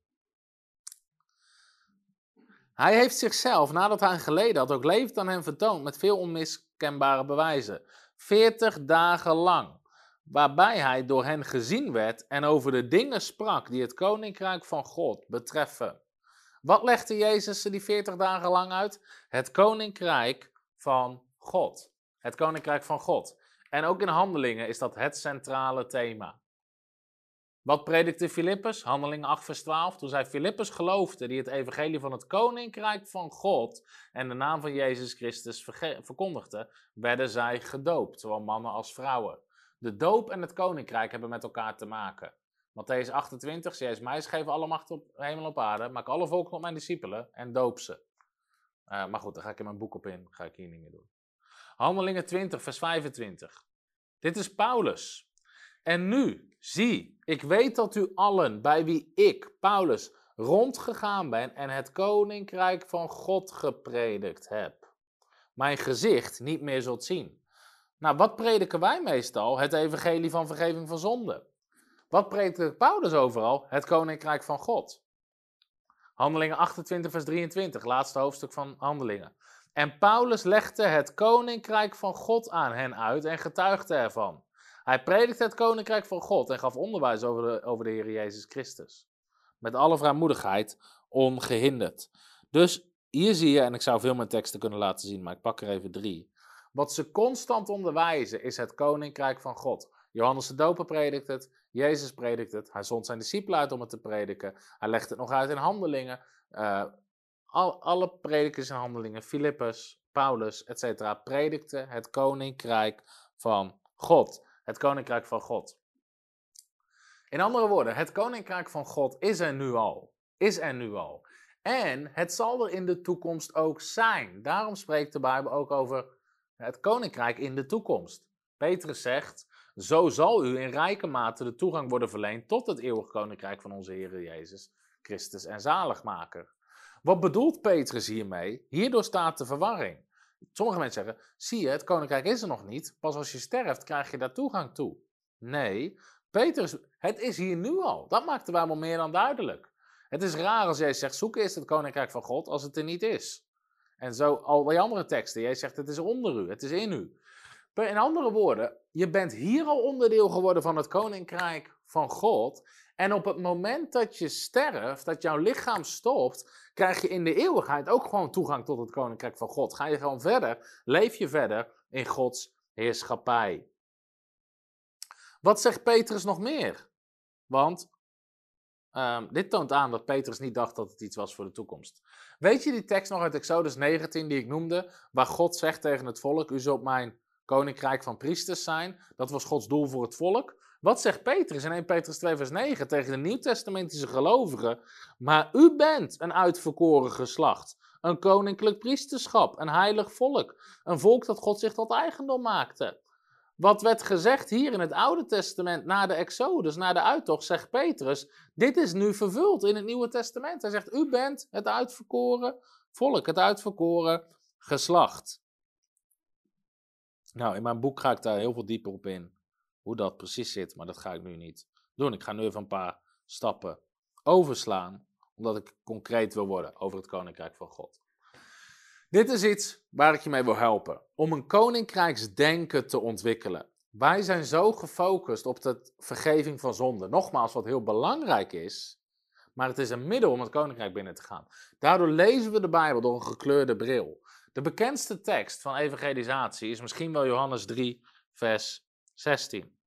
Hij heeft zichzelf, nadat hij geleden had, ook levend aan hem vertoond met veel onmiskenbare bewijzen. Veertig dagen lang. Waarbij hij door hen gezien werd en over de dingen sprak die het koninkrijk van God betreffen. Wat legde Jezus die veertig dagen lang uit? Het koninkrijk van God. Het koninkrijk van God. En ook in handelingen is dat het centrale thema. Wat predikte Filippus? Handelingen 8 vers 12. Toen zij Filippus geloofde die het evangelie van het koninkrijk van God en de naam van Jezus Christus verkondigde, werden zij gedoopt, zowel mannen als vrouwen. De doop en het koninkrijk hebben met elkaar te maken. Matthäus 28, Jezus mij geven alle macht op hemel op aarde, maak alle volken op mijn discipelen en doop ze. Uh, maar goed, daar ga ik in mijn boek op in, ga ik hier niet meer doen. Handelingen 20 vers 25. Dit is Paulus. En nu, zie, ik weet dat u allen, bij wie ik, Paulus, rondgegaan ben en het koninkrijk van God gepredikt heb, mijn gezicht niet meer zult zien. Nou, wat prediken wij meestal? Het evangelie van vergeving van zonde. Wat predikte Paulus overal? Het koninkrijk van God. Handelingen 28, vers 23, laatste hoofdstuk van Handelingen. En Paulus legde het koninkrijk van God aan hen uit en getuigde ervan. Hij predikte het koninkrijk van God en gaf onderwijs over de, over de Heer Jezus Christus. Met alle vrijmoedigheid, ongehinderd. Dus hier zie je, en ik zou veel meer teksten kunnen laten zien, maar ik pak er even drie. Wat ze constant onderwijzen is het koninkrijk van God. Johannes de Doper predikt het, Jezus predikt het, hij zond zijn discipelen uit om het te prediken, hij legt het nog uit in handelingen. Uh, al, alle predikers in handelingen, Filippus, Paulus, etc., predikten het koninkrijk van God. Het koninkrijk van God. In andere woorden, het koninkrijk van God is er nu al. Is er nu al. En het zal er in de toekomst ook zijn. Daarom spreekt de Bijbel ook over het koninkrijk in de toekomst. Petrus zegt: Zo zal u in rijke mate de toegang worden verleend tot het eeuwig koninkrijk van onze Heer Jezus Christus en Zaligmaker. Wat bedoelt Petrus hiermee? Hierdoor staat de verwarring. Sommige mensen zeggen: Zie je, het koninkrijk is er nog niet. Pas als je sterft krijg je daar toegang toe. Nee, Petrus, het is hier nu al. Dat maakt de Bijbel meer dan duidelijk. Het is raar als jij zegt: Zoek eerst het koninkrijk van God als het er niet is. En zo al die andere teksten. Jij zegt: Het is onder u, het is in u. In andere woorden, je bent hier al onderdeel geworden van het koninkrijk van God. En op het moment dat je sterft, dat jouw lichaam stopt, krijg je in de eeuwigheid ook gewoon toegang tot het koninkrijk van God. Ga je gewoon verder, leef je verder in Gods heerschappij. Wat zegt Petrus nog meer? Want um, dit toont aan dat Petrus niet dacht dat het iets was voor de toekomst. Weet je die tekst nog uit Exodus 19 die ik noemde, waar God zegt tegen het volk: U zult mijn koninkrijk van priesters zijn. Dat was Gods doel voor het volk. Wat zegt Petrus in 1 Petrus 2 vers 9 tegen de Nieuwtestamentische gelovigen? Maar u bent een uitverkoren geslacht, een koninklijk priesterschap, een heilig volk, een volk dat God zich tot eigendom maakte. Wat werd gezegd hier in het Oude Testament na de Exodus, na de uittocht, zegt Petrus, dit is nu vervuld in het Nieuwe Testament. Hij zegt, u bent het uitverkoren volk, het uitverkoren geslacht. Nou, in mijn boek ga ik daar heel veel dieper op in. Hoe dat precies zit, maar dat ga ik nu niet doen. Ik ga nu even een paar stappen overslaan, omdat ik concreet wil worden over het Koninkrijk van God. Dit is iets waar ik je mee wil helpen. Om een koninkrijksdenken te ontwikkelen. Wij zijn zo gefocust op de vergeving van zonde. Nogmaals, wat heel belangrijk is, maar het is een middel om het koninkrijk binnen te gaan. Daardoor lezen we de Bijbel door een gekleurde bril. De bekendste tekst van evangelisatie is misschien wel Johannes 3, vers 16.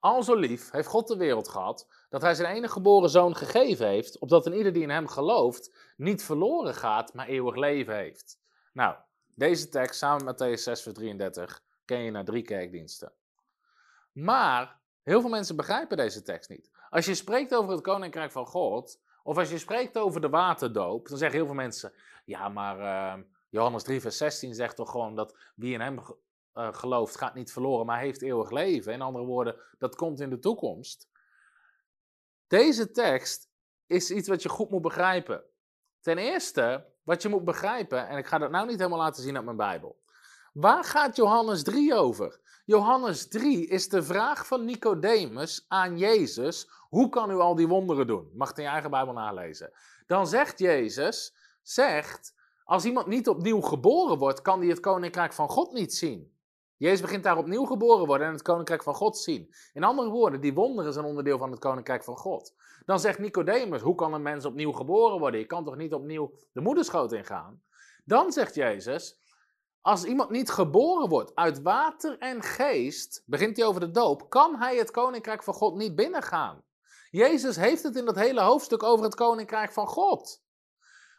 Al zo lief heeft God de wereld gehad dat hij zijn enige geboren zoon gegeven heeft, opdat een ieder die in hem gelooft niet verloren gaat, maar eeuwig leven heeft. Nou, deze tekst samen met Matthäus 6, vers 33 ken je naar drie kerkdiensten. Maar heel veel mensen begrijpen deze tekst niet. Als je spreekt over het koninkrijk van God, of als je spreekt over de waterdoop, dan zeggen heel veel mensen: ja, maar uh, Johannes 3, vers 16 zegt toch gewoon dat wie in hem uh, gelooft, gaat niet verloren, maar heeft eeuwig leven. In andere woorden, dat komt in de toekomst. Deze tekst is iets wat je goed moet begrijpen. Ten eerste, wat je moet begrijpen, en ik ga dat nou niet helemaal laten zien uit mijn Bijbel. Waar gaat Johannes 3 over? Johannes 3 is de vraag van Nicodemus aan Jezus: hoe kan u al die wonderen doen? Mag het in je eigen Bijbel nalezen. Dan zegt Jezus: zegt, als iemand niet opnieuw geboren wordt, kan hij het koninkrijk van God niet zien. Jezus begint daar opnieuw geboren worden en het koninkrijk van God zien. In andere woorden, die wonderen zijn onderdeel van het koninkrijk van God. Dan zegt Nicodemus, hoe kan een mens opnieuw geboren worden? Je kan toch niet opnieuw de moederschoot ingaan? Dan zegt Jezus, als iemand niet geboren wordt uit water en geest, begint hij over de doop, kan hij het koninkrijk van God niet binnengaan. Jezus heeft het in dat hele hoofdstuk over het koninkrijk van God.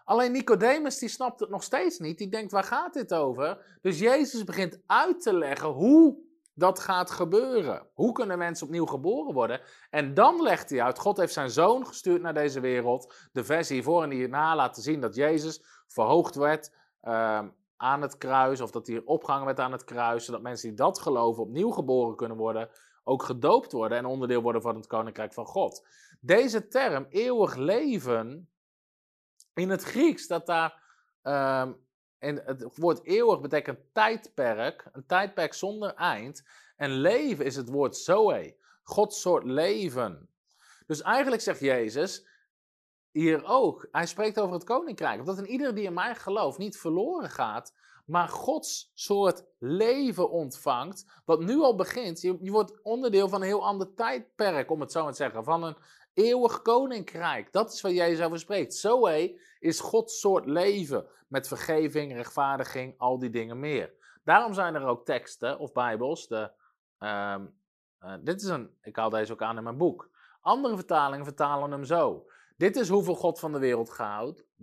Alleen Nicodemus die snapt het nog steeds niet. Die denkt, waar gaat dit over? Dus Jezus begint uit te leggen hoe dat gaat gebeuren. Hoe kunnen mensen opnieuw geboren worden? En dan legt hij uit, God heeft zijn zoon gestuurd naar deze wereld. De versie hiervoor en hierna laten zien dat Jezus verhoogd werd ehm, aan het kruis. Of dat hij opgehangen werd aan het kruis. Zodat mensen die dat geloven opnieuw geboren kunnen worden. Ook gedoopt worden en onderdeel worden van het koninkrijk van God. Deze term, eeuwig leven, in het Grieks staat daar, um, en het woord eeuwig betekent tijdperk, een tijdperk zonder eind. En leven is het woord zoe. Gods soort leven. Dus eigenlijk zegt Jezus hier ook, hij spreekt over het koninkrijk. Dat een ieder die in mij gelooft niet verloren gaat, maar Gods soort leven ontvangt, wat nu al begint. Je, je wordt onderdeel van een heel ander tijdperk, om het zo maar te zeggen, van een eeuwig koninkrijk. Dat is waar Jezus over spreekt. Zoe is Gods soort leven, met vergeving, rechtvaardiging, al die dingen meer. Daarom zijn er ook teksten of bijbels, de, ehm, eh, dit is een, ik haal deze ook aan in mijn boek. Andere vertalingen vertalen hem zo. Dit is hoeveel God van de wereld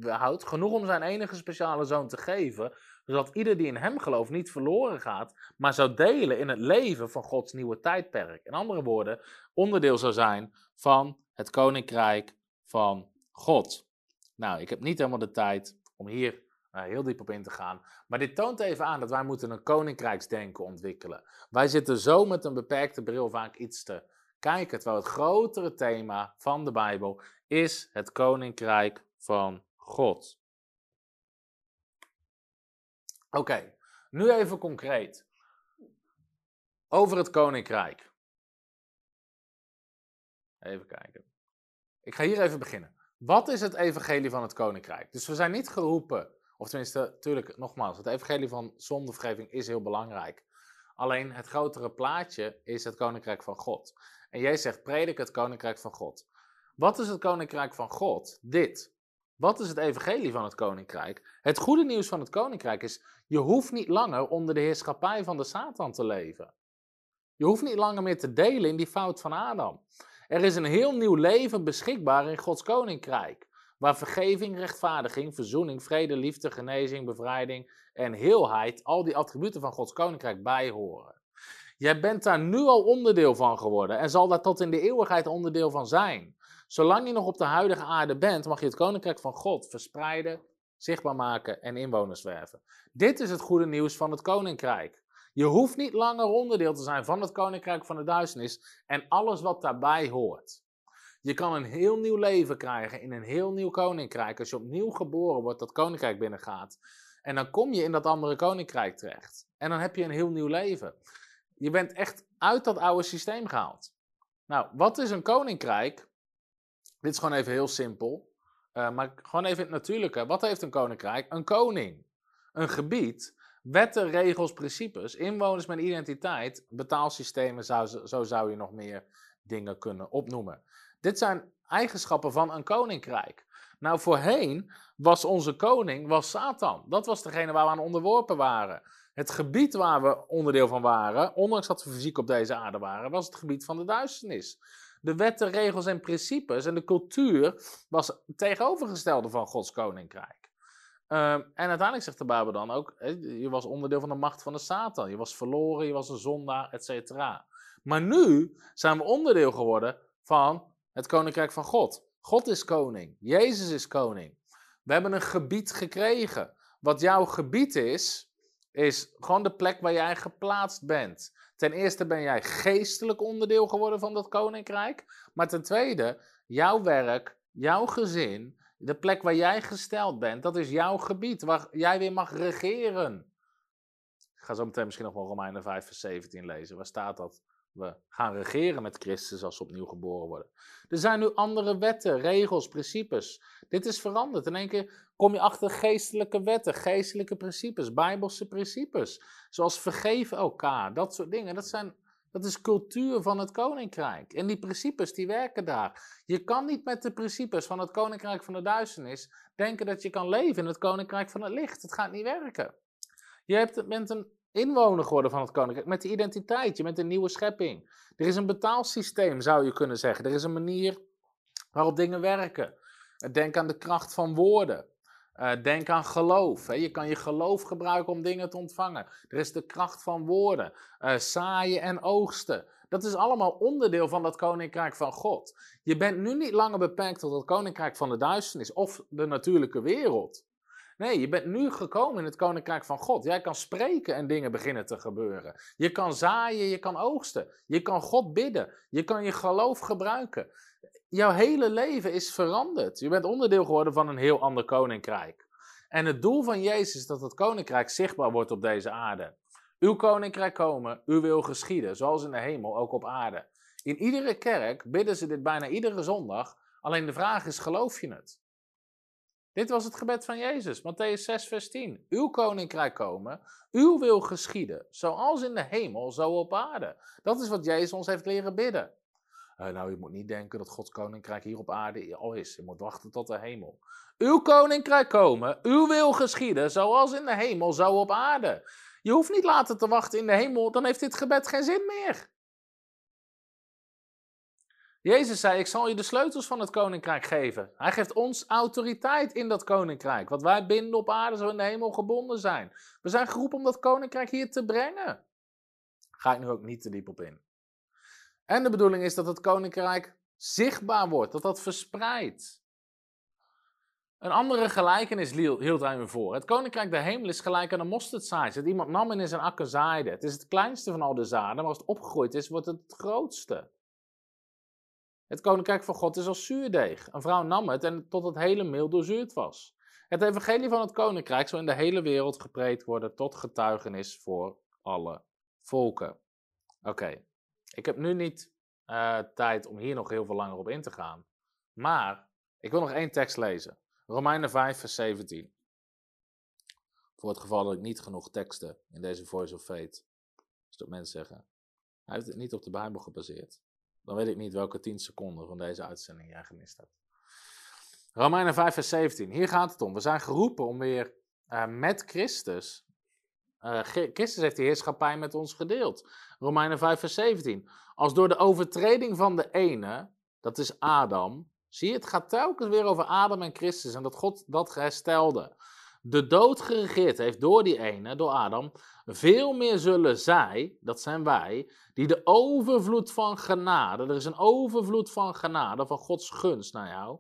houdt, genoeg om zijn enige speciale zoon te geven, zodat ieder die in hem gelooft niet verloren gaat, maar zou delen in het leven van Gods nieuwe tijdperk. In andere woorden, onderdeel zou zijn van het koninkrijk van God. Nou, ik heb niet helemaal de tijd om hier uh, heel diep op in te gaan, maar dit toont even aan dat wij moeten een koninkrijksdenken ontwikkelen. Wij zitten zo met een beperkte bril vaak iets te kijken, terwijl het grotere thema van de Bijbel is het koninkrijk van God. Oké, nu even concreet. Over het koninkrijk. Even kijken. Ik ga hier even beginnen. Wat is het evangelie van het koninkrijk? Dus we zijn niet geroepen, of tenminste, natuurlijk, nogmaals, het evangelie van zondevergeving is heel belangrijk. Alleen het grotere plaatje is het koninkrijk van God. En jij zegt, predik het koninkrijk van God. Wat is het koninkrijk van God? Dit. Wat is het evangelie van het koninkrijk? Het goede nieuws van het koninkrijk is, je hoeft niet langer onder de heerschappij van de Satan te leven. Je hoeft niet langer meer te delen in die fout van Adam. Er is een heel nieuw leven beschikbaar in Gods koninkrijk, waar vergeving, rechtvaardiging, verzoening, vrede, liefde, genezing, bevrijding en heelheid, al die attributen van Gods koninkrijk bij horen. Jij bent daar nu al onderdeel van geworden en zal daar tot in de eeuwigheid onderdeel van zijn. Zolang je nog op de huidige aarde bent, mag je het koninkrijk van God verspreiden, zichtbaar maken en inwoners werven. Dit is het goede nieuws van het koninkrijk. Je hoeft niet langer onderdeel te zijn van het koninkrijk van de duisternis en alles wat daarbij hoort. Je kan een heel nieuw leven krijgen in een heel nieuw koninkrijk als je opnieuw geboren wordt, dat koninkrijk binnengaat. En dan kom je in dat andere koninkrijk terecht. En dan heb je een heel nieuw leven. Je bent echt uit dat oude systeem gehaald. Nou, wat is een koninkrijk? Dit is gewoon even heel simpel. Uh, maar gewoon even het natuurlijke. Wat heeft een koninkrijk? Een koning. Een gebied. Wetten, regels, principes. Inwoners met identiteit. Betaalsystemen. Zou, zo zou je nog meer dingen kunnen opnoemen. Dit zijn eigenschappen van een koninkrijk. Nou, voorheen was onze koning was Satan. Dat was degene waar we aan onderworpen waren. Het gebied waar we onderdeel van waren, ondanks dat we fysiek op deze aarde waren, was het gebied van de duisternis de wetten, regels en principes en de cultuur was het tegenovergestelde van Gods koninkrijk. Ehm, en uiteindelijk zegt de Bijbel dan ook, je was onderdeel van de macht van de Satan. Je was verloren, je was een zondaar, et cetera. Maar nu zijn we onderdeel geworden van het koninkrijk van God. God is koning, Jezus is koning. We hebben een gebied gekregen. Wat jouw gebied is, is gewoon de plek waar jij geplaatst bent. Ten eerste ben jij geestelijk onderdeel geworden van dat koninkrijk. Maar ten tweede, jouw werk, jouw gezin, de plek waar jij gesteld bent, dat is jouw gebied waar jij weer mag regeren. Ik ga zo meteen misschien nog wel Romeinen 5 vers 17 lezen. Waar staat dat? We gaan regeren met Christus als we opnieuw geboren worden. Er zijn nu andere wetten, regels, principes. Dit is veranderd. In één keer kom je achter geestelijke wetten, geestelijke principes, bijbelse principes. Zoals vergeven elkaar, dat soort dingen. Dat, zijn, dat is cultuur van het koninkrijk. En die principes die werken daar. Je kan niet met de principes van het koninkrijk van de duisternis denken dat je kan leven in het koninkrijk van het licht. Het gaat niet werken. Je hebt, bent een inwoner geworden van het koninkrijk met de identiteit, je bent een nieuwe schepping. Er is een betaalsysteem, zou je kunnen zeggen. Er is een manier waarop dingen werken. Denk aan de kracht van woorden. Uh, denk aan geloof. Hè. Je kan je geloof gebruiken om dingen te ontvangen. Er is de kracht van woorden. Uh, zaaien en oogsten. Dat is allemaal onderdeel van dat koninkrijk van God. Je bent nu niet langer beperkt tot het koninkrijk van de duisternis of de natuurlijke wereld. Nee, je bent nu gekomen in het koninkrijk van God. Jij kan spreken en dingen beginnen te gebeuren. Je kan zaaien, je kan oogsten. Je kan God bidden. Je kan je geloof gebruiken jouw hele leven is veranderd. Je bent onderdeel geworden van een heel ander koninkrijk. En het doel van Jezus is dat het koninkrijk zichtbaar wordt op deze aarde. Uw koninkrijk komen, uw wil geschieden, zoals in de hemel, ook op aarde. In iedere kerk bidden ze dit bijna iedere zondag. Alleen de vraag is: geloof je het? Dit was het gebed van Jezus, Matthäus 6, vers 10. Uw koninkrijk komen, uw wil geschieden, zoals in de hemel, zo op aarde. Dat is wat Jezus ons heeft leren bidden. Uh, nou, je moet niet denken dat Gods koninkrijk hier op aarde al is. Je moet wachten tot de hemel. Uw koninkrijk komen, uw wil geschieden, zoals in de hemel, zo op aarde. Je hoeft niet later te wachten in de hemel, dan heeft dit gebed geen zin meer. Jezus zei: Ik zal je de sleutels van het koninkrijk geven. Hij geeft ons autoriteit in dat koninkrijk. Wat wij binden op aarde, zo in de hemel gebonden zijn. We zijn geroepen om dat koninkrijk hier te brengen. Ga ik nu ook niet te diep op in. En de bedoeling is dat het koninkrijk zichtbaar wordt, dat dat verspreidt. Een andere gelijkenis hield hij me voor. Het koninkrijk der hemel is gelijk aan een mosterdzaadje. Dat iemand nam en in zijn akker zaaide. Het is het kleinste van al de zaden, maar als het opgegroeid is, wordt het het grootste. Het koninkrijk van God is als zuurdeeg. Een vrouw nam het en tot het hele meel doorzuurd was. Het evangelie van het koninkrijk zal in de hele wereld gepreekt worden tot getuigenis voor alle volken. Oké, ik heb nu niet uh, tijd om hier nog heel veel langer op in te gaan. Maar ik wil nog één tekst lezen. Romeinen 5, vers 17. Voor het geval dat ik niet genoeg teksten in deze Voice of Fate. Dus dat mensen zeggen. Hij heeft het niet op de Bijbel gebaseerd. Dan weet ik niet welke 10 seconden van deze uitzending jij gemist hebt. Romeinen 5, vers 17. Hier gaat het om. We zijn geroepen om weer uh, met Christus. Uh, Christus heeft de heerschappij met ons gedeeld. Romeinen 5, vers 17. Als door de overtreding van de ene, dat is Adam. Zie je, het gaat telkens weer over Adam en Christus en dat God dat herstelde. De dood geregeerd heeft door die ene, door Adam. Veel meer zullen zij, dat zijn wij, die de overvloed van genade, er is een overvloed van genade, van Gods gunst naar jou,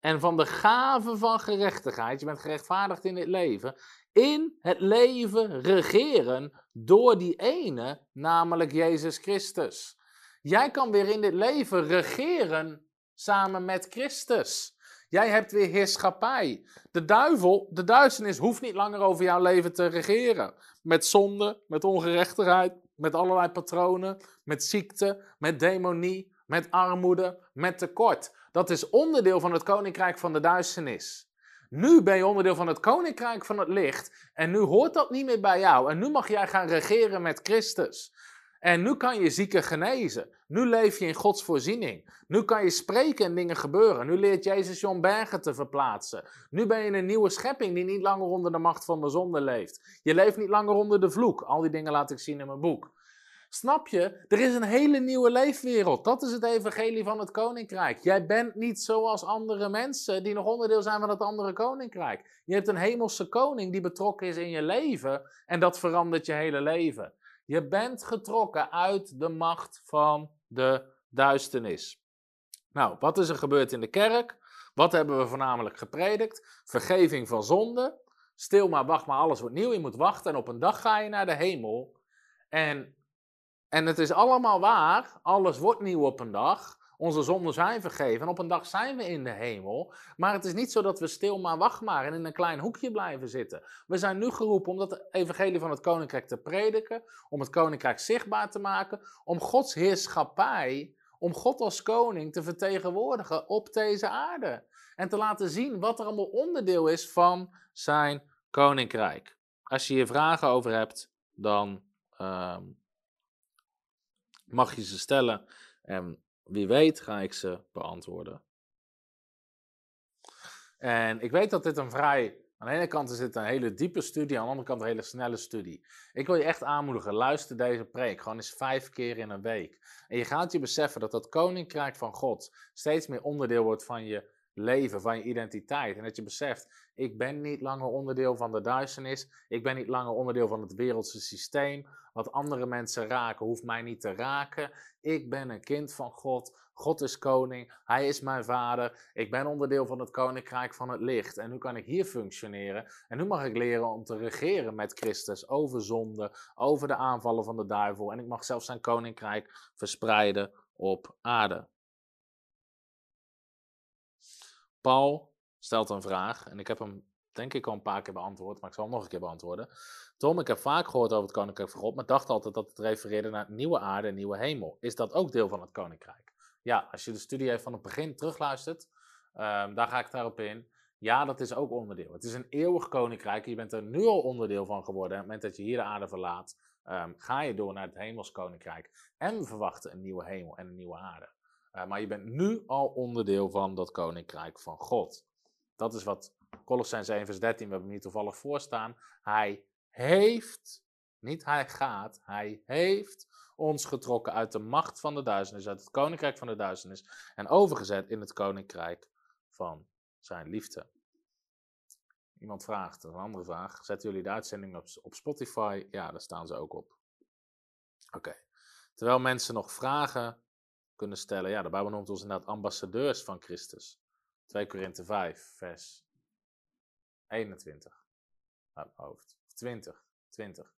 en van de gave van gerechtigheid, je bent gerechtvaardigd in dit leven, in het leven regeren door die ene, namelijk Jezus Christus. Jij kan weer in dit leven regeren samen met Christus. Jij hebt weer heerschappij. De duivel, de duisternis, hoeft niet langer over jouw leven te regeren. Met zonde, met ongerechtigheid, met allerlei patronen, met ziekte, met demonie, met armoede, met tekort. Dat is onderdeel van het koninkrijk van de duisternis. Nu ben je onderdeel van het koninkrijk van het licht en nu hoort dat niet meer bij jou. En nu mag jij gaan regeren met Christus. En nu kan je zieken genezen. Nu leef je in Gods voorziening. Nu kan je spreken en dingen gebeuren. Nu leert Jezus je om bergen te verplaatsen. Nu ben je een nieuwe schepping die niet langer onder de macht van de zonde leeft. Je leeft niet langer onder de vloek. Al die dingen laat ik zien in mijn boek. Snap je? Er is een hele nieuwe leefwereld. Dat is het evangelie van het koninkrijk. Jij bent niet zoals andere mensen die nog onderdeel zijn van het andere koninkrijk. Je hebt een hemelse koning die betrokken is in je leven en dat verandert je hele leven. Je bent getrokken uit de macht van de duisternis. Nou, wat is er gebeurd in de kerk? Wat hebben we voornamelijk gepredikt? Vergeving van zonde. Stil maar, wacht maar, alles wordt nieuw. Je moet wachten en op een dag ga je naar de hemel. En, en het is allemaal waar. Alles wordt nieuw op een dag. Onze zonden zijn vergeven en op een dag zijn we in de hemel. Maar het is niet zo dat we stil maar wacht maar en in een klein hoekje blijven zitten. We zijn nu geroepen om dat evangelie van het koninkrijk te prediken, om het koninkrijk zichtbaar te maken, om Gods heerschappij, om God als koning te vertegenwoordigen op deze aarde. En te laten zien wat er allemaal onderdeel is van zijn koninkrijk. Als je hier vragen over hebt, dan uh, mag je ze stellen. En wie weet ga ik ze beantwoorden. En ik weet dat dit een vrij. Aan de ene kant is dit een hele diepe studie, aan de andere kant een hele snelle studie. Ik wil je echt aanmoedigen, luister deze preek gewoon eens vijf keer in een week. En je gaat je beseffen dat dat koninkrijk van God steeds meer onderdeel wordt van je leven, van je identiteit. En dat je beseft, ik ben niet langer onderdeel van de duisternis, ik ben niet langer onderdeel van het wereldse systeem. Wat andere mensen raken, hoeft mij niet te raken. Ik ben een kind van God. God is koning. Hij is mijn vader. Ik ben onderdeel van het koninkrijk van het licht. En nu kan ik hier functioneren. En nu mag ik leren om te regeren met Christus over zonde, over de aanvallen van de duivel. En ik mag zelfs zijn koninkrijk verspreiden op aarde. Paul stelt een vraag en ik heb hem denk ik al een paar keer beantwoord, maar ik zal hem nog een keer beantwoorden. Tom, ik heb vaak gehoord over het Koninkrijk van God, maar dacht altijd dat het refereerde naar nieuwe aarde en nieuwe hemel. Is dat ook deel van het Koninkrijk? Ja, als je de studie even van het begin terugluistert, um, daar ga ik daarop in. Ja, dat is ook onderdeel. Het is een eeuwig koninkrijk. Je bent er nu al onderdeel van geworden. Op het moment dat je hier de aarde verlaat, ehm, ga je door naar het hemels koninkrijk. En we verwachten een nieuwe hemel en een nieuwe aarde. Uh, maar je bent nu al onderdeel van dat koninkrijk van God. Dat is wat Colossens 1 vers 13, we hebben toevallig voor staan. Hij heeft, niet hij gaat, hij heeft ons getrokken uit de macht van de duisternis, uit het koninkrijk van de duisternis en overgezet in het koninkrijk van zijn liefde. Iemand vraagt, een andere vraag, zetten jullie de uitzending op, op Spotify? Ja, daar staan ze ook op. Oké. Terwijl mensen nog vragen kunnen stellen, ja, de Bijbel noemt ons inderdaad ambassadeurs van Christus. 2 Korinthe 5, vers 21. Uit mijn hoofd. 20. 20.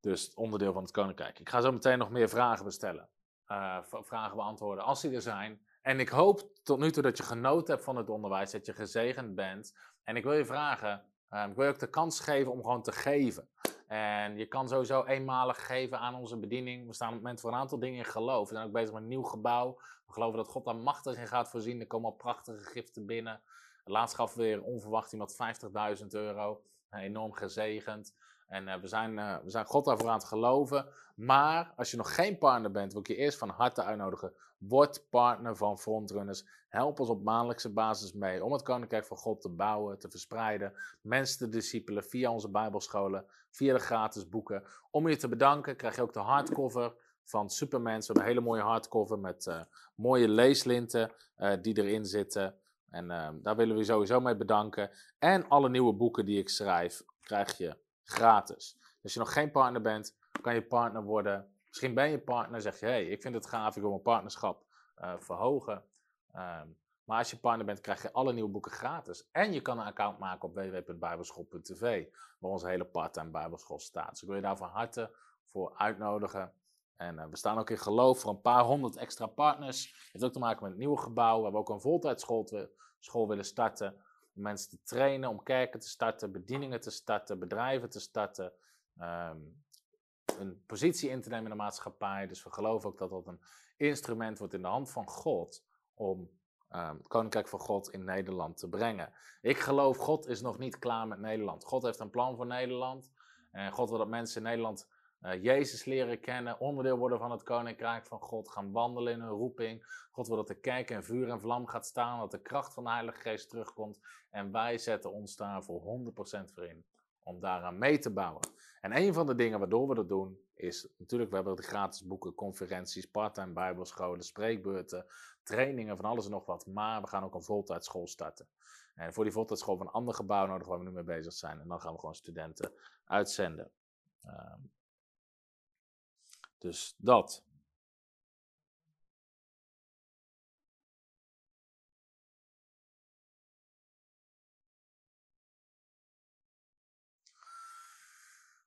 Dus onderdeel van het koninkrijk. Ik ga zo meteen nog meer vragen bestellen. Uh, vragen beantwoorden als die er zijn. En ik hoop tot nu toe dat je genoten hebt van het onderwijs, dat je gezegend bent. En ik wil je vragen, uh, ik wil je ook de kans geven om gewoon te geven. En je kan sowieso eenmalig geven aan onze bediening. We staan op het moment voor een aantal dingen in geloof. We zijn ook bezig met een nieuw gebouw. We geloven dat God daar machtig in gaat voorzien. Er komen al prachtige giften binnen. Laatst gaf weer onverwacht iemand 50.000 euro. Enorm gezegend. En uh, we, zijn, uh, we zijn God daarvoor aan het geloven. Maar als je nog geen partner bent, wil ik je eerst van harte uitnodigen. Word partner van Frontrunners. Help ons op maandelijkse basis mee om het Koninkrijk van God te bouwen, te verspreiden. Mensen te discipelen via onze Bijbelscholen, via de gratis boeken. Om je te bedanken krijg je ook de hardcover van Superman. We hebben een hele mooie hardcover met uh, mooie leeslinten die erin zitten. En daar willen we je sowieso mee bedanken. En alle nieuwe boeken die ik schrijf, krijg je gratis. Als je nog geen partner bent, kan je partner worden. Misschien ben je partner, zeg je, hé, hey, ik vind het gaaf, ik wil mijn partnerschap uh, verhogen. Um, maar als je partner bent, krijg je alle nieuwe boeken gratis. En je kan een account maken op www.bijbelschool.tv, waar onze hele part-time bijbelschool staat. Dus ik wil je daar van harte voor uitnodigen. En uh, we staan ook in geloof voor een paar honderd extra partners. Het heeft ook te maken met het nieuwe gebouw. We hebben ook een voltijdschool school willen starten. Mensen te trainen, om kerken te starten, bedieningen te starten, bedrijven te starten. Um, een positie in te nemen in de maatschappij. Dus we geloven ook dat dat een instrument wordt in de hand van God om um, het Koninkrijk van God in Nederland te brengen. Ik geloof, God is nog niet klaar met Nederland. God heeft een plan voor Nederland. En God wil dat mensen in Nederland uh, Jezus leren kennen, onderdeel worden van het Koninkrijk van God, gaan wandelen in hun roeping. God wil dat de kerk in vuur en vlam gaat staan, dat de kracht van de Heilige Geest terugkomt. En wij zetten ons daar voor 100% voor in, om daaraan mee te bouwen. En een van de dingen waardoor we dat doen, is natuurlijk, we hebben de gratis boeken, conferenties, parttime bijbelscholen, spreekbeurten, trainingen, van alles en nog wat. Maar we gaan ook een voltijdschool starten. En voor die voltijdschool van een ander gebouw nodig waar we nu mee bezig zijn. En dan gaan we gewoon studenten uitzenden. Um, dus dat.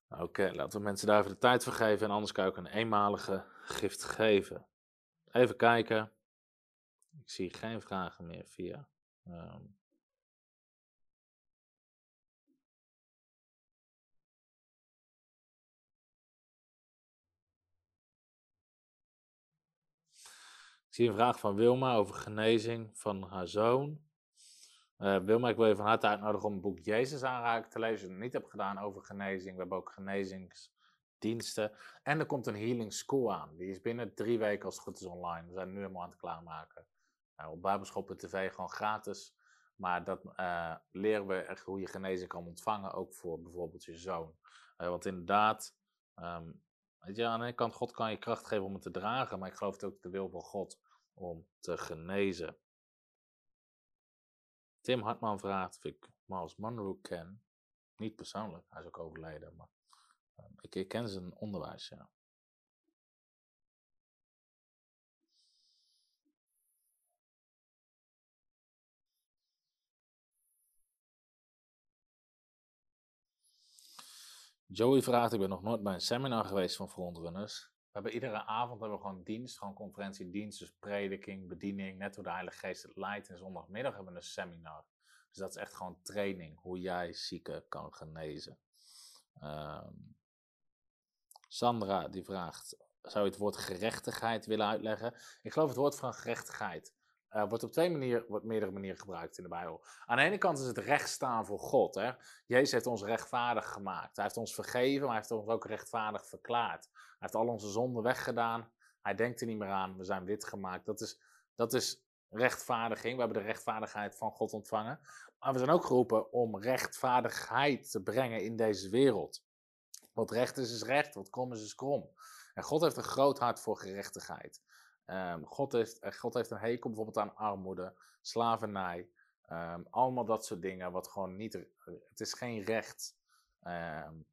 Oké, laten we mensen daar even de tijd voor geven en anders kan ook een eenmalige gift geven. Even kijken. Ik zie geen vragen meer via. Um, Ik zie een vraag van Wilma over genezing van haar zoon. Uh, Wilma, ik wil je van harte uitnodigen om het boek Jezus aanraken te lezen. Niet hebt gedaan over genezing. We hebben ook genezingsdiensten. En er komt een healing school aan. Die is binnen drie weken als het goed is online. We zijn nu helemaal aan het klaarmaken. Uh, op Bijbelschoppen TV gewoon gratis. Maar dat uh, leren we echt hoe je genezing kan ontvangen. Ook voor bijvoorbeeld je zoon. want inderdaad, um, Weet je, aan de ene kant, God kan je kracht geven om het te dragen, maar ik geloof het ook de wil van God om te genezen. Tim Hartman vraagt of ik Miles Monroe ken. Niet persoonlijk, hij is ook overleden, maar ik, ik ken zijn onderwijs, ja. Joey vraagt, ik ben nog nooit bij een seminar geweest van frontrunners. We hebben iedere avond hebben we gewoon dienst, gewoon conferentiedienst, dus prediking, bediening, net hoe de Heilige Geest het leidt. En zondagmiddag hebben we een seminar. Dus dat is echt gewoon training, hoe jij zieken kan genezen. Ehm, Sandra die vraagt, zou je het woord gerechtigheid willen uitleggen? Ik geloof het woord van gerechtigheid uh, wordt op twee manieren, wordt meerdere manieren gebruikt in de Bijbel. Aan de ene kant is het recht staan voor God. Hè? Jezus heeft ons rechtvaardig gemaakt. Hij heeft ons vergeven, maar hij heeft ons ook rechtvaardig verklaard. Hij heeft al onze zonden weggedaan. Hij denkt er niet meer aan. We zijn wit gemaakt. Dat is, dat is rechtvaardiging. We hebben de rechtvaardigheid van God ontvangen. Maar we zijn ook geroepen om rechtvaardigheid te brengen in deze wereld. Wat recht is, is recht. Wat krom is, is krom. En God heeft een groot hart voor gerechtigheid. Um, God, heeft, eh, God heeft een hekel bijvoorbeeld aan armoede, slavernij. Um, allemaal dat soort dingen, wat gewoon niet. Het is geen recht. Um,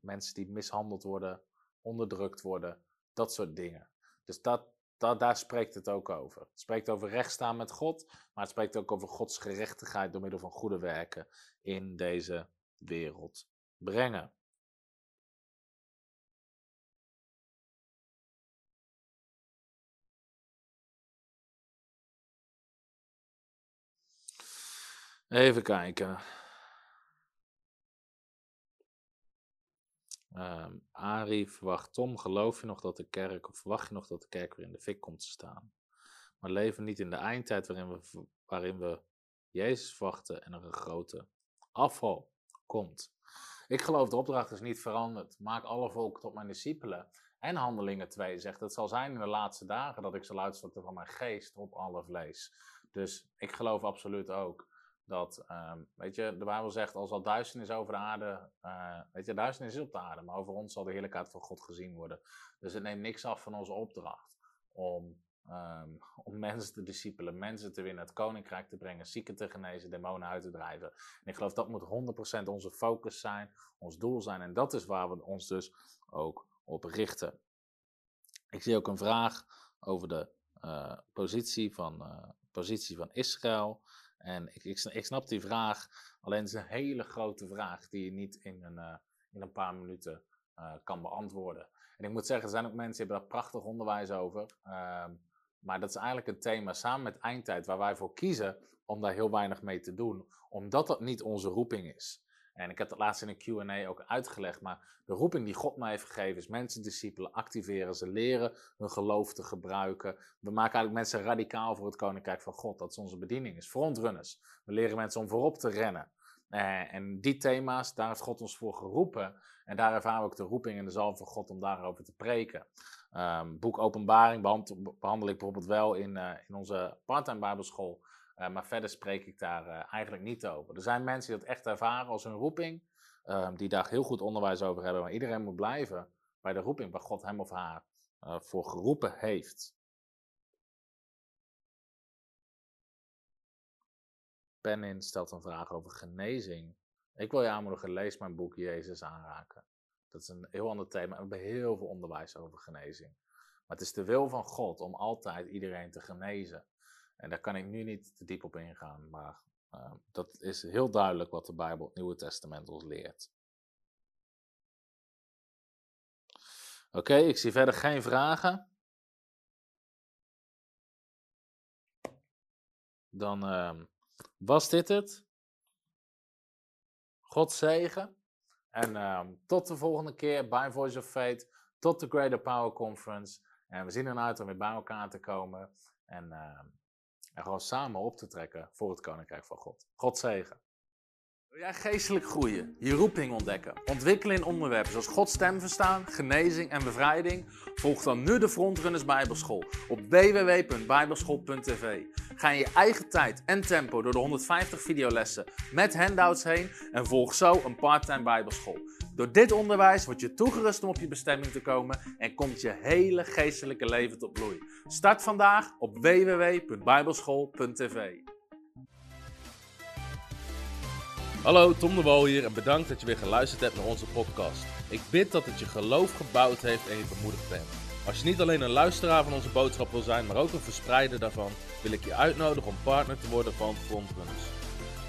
mensen die mishandeld worden, onderdrukt worden, dat soort dingen. Dus dat, dat, daar spreekt het ook over. Het spreekt over rechtstaan met God, maar het spreekt ook over Gods gerechtigheid door middel van goede werken in deze wereld brengen. Even kijken. Um, Arie verwacht Tom, geloof je nog dat de kerk, of verwacht je nog dat de kerk weer in de fik komt te staan? Maar leven niet in de eindtijd waarin we, waarin we Jezus wachten en er een grote afval komt. Ik geloof de opdracht is niet veranderd. Maak alle volken tot mijn discipelen. En Handelingen 2 zegt, het zal zijn in de laatste dagen dat ik zal uitstorten van mijn geest op alle vlees. Dus ik geloof absoluut ook dat, um, weet je, de Bijbel zegt, als al duisternis over de aarde, uh, weet je, duisternis is op de aarde, maar over ons zal de heerlijkheid van God gezien worden. Dus het neemt niks af van onze opdracht om, um, om mensen te discipelen, mensen te winnen, het koninkrijk te brengen, zieken te genezen, demonen uit te drijven. En ik geloof dat moet 100% onze focus zijn, ons doel zijn. En dat is waar we ons dus ook op richten. Ik zie ook een vraag over de uh, positie, van, uh, positie van Israël. En ik, ik, snap die vraag, alleen het is een hele grote vraag die je niet in een, uh, in een paar minuten uh, kan beantwoorden. En ik moet zeggen, er zijn ook mensen die hebben daar prachtig onderwijs over. Uh, maar dat is eigenlijk een thema samen met eindtijd waar wij voor kiezen om daar heel weinig mee te doen, omdat dat niet onze roeping is. En ik heb dat laatst in een QA ook uitgelegd. Maar de roeping die God mij heeft gegeven is mensen discipelen activeren. Ze leren hun geloof te gebruiken. We maken eigenlijk mensen radicaal voor het koninkrijk van God. Dat is onze bediening, is frontrunners. We leren mensen om voorop te rennen. Eh, en die thema's, daar heeft God ons voor geroepen. En daar ervaren we ook de roeping en de zalm van God om daarover te preken. Um, boek Openbaring behandel, ik bijvoorbeeld wel in, uh, in onze parttime bijbelschool. Uh, maar verder spreek ik daar uh, eigenlijk niet over. Er zijn mensen die dat echt ervaren als hun roeping, uh, die daar heel goed onderwijs over hebben. Maar iedereen moet blijven bij de roeping waar God hem of haar eh, voor geroepen heeft. Penin stelt een vraag over genezing. Ik wil je aanmoedigen, lees mijn boek Jezus aanraken. Dat is een heel ander thema. We hebben heel veel onderwijs over genezing. Maar het is de wil van God om altijd iedereen te genezen. En daar kan ik nu niet te diep op ingaan, maar uh, dat is heel duidelijk wat de Bijbel, het Nieuwe Testament ons leert. Oké, ik zie verder geen vragen. Dan uh, was dit het. God zegen. En uh, tot de volgende keer bij Voice of Faith. Tot de Greater Power Conference. En we zien eruit om weer bij elkaar te komen. En ehm, en gewoon samen op te trekken voor het Koninkrijk van God. God zegen. Wil jij geestelijk groeien, je roeping ontdekken, ontwikkelen in onderwerpen zoals Gods stem verstaan, genezing en bevrijding? Volg dan nu de Frontrunners Bijbelschool op www.bijbelschool.tv. Ga in je eigen tijd en tempo door de 150 videolessen met handouts heen en volg zo een parttime Bijbelschool. Door dit onderwijs word je toegerust om op je bestemming te komen en komt je hele geestelijke leven tot bloei. Start vandaag op www.bijbelschool.tv. Hallo, Tom de Wol hier en bedankt dat je weer geluisterd hebt naar onze podcast. Ik bid dat het je geloof gebouwd heeft en je bemoedigd bent. Als je niet alleen een luisteraar van onze boodschap wil zijn, maar ook een verspreider daarvan, wil ik je uitnodigen om partner te worden van Frontrunners.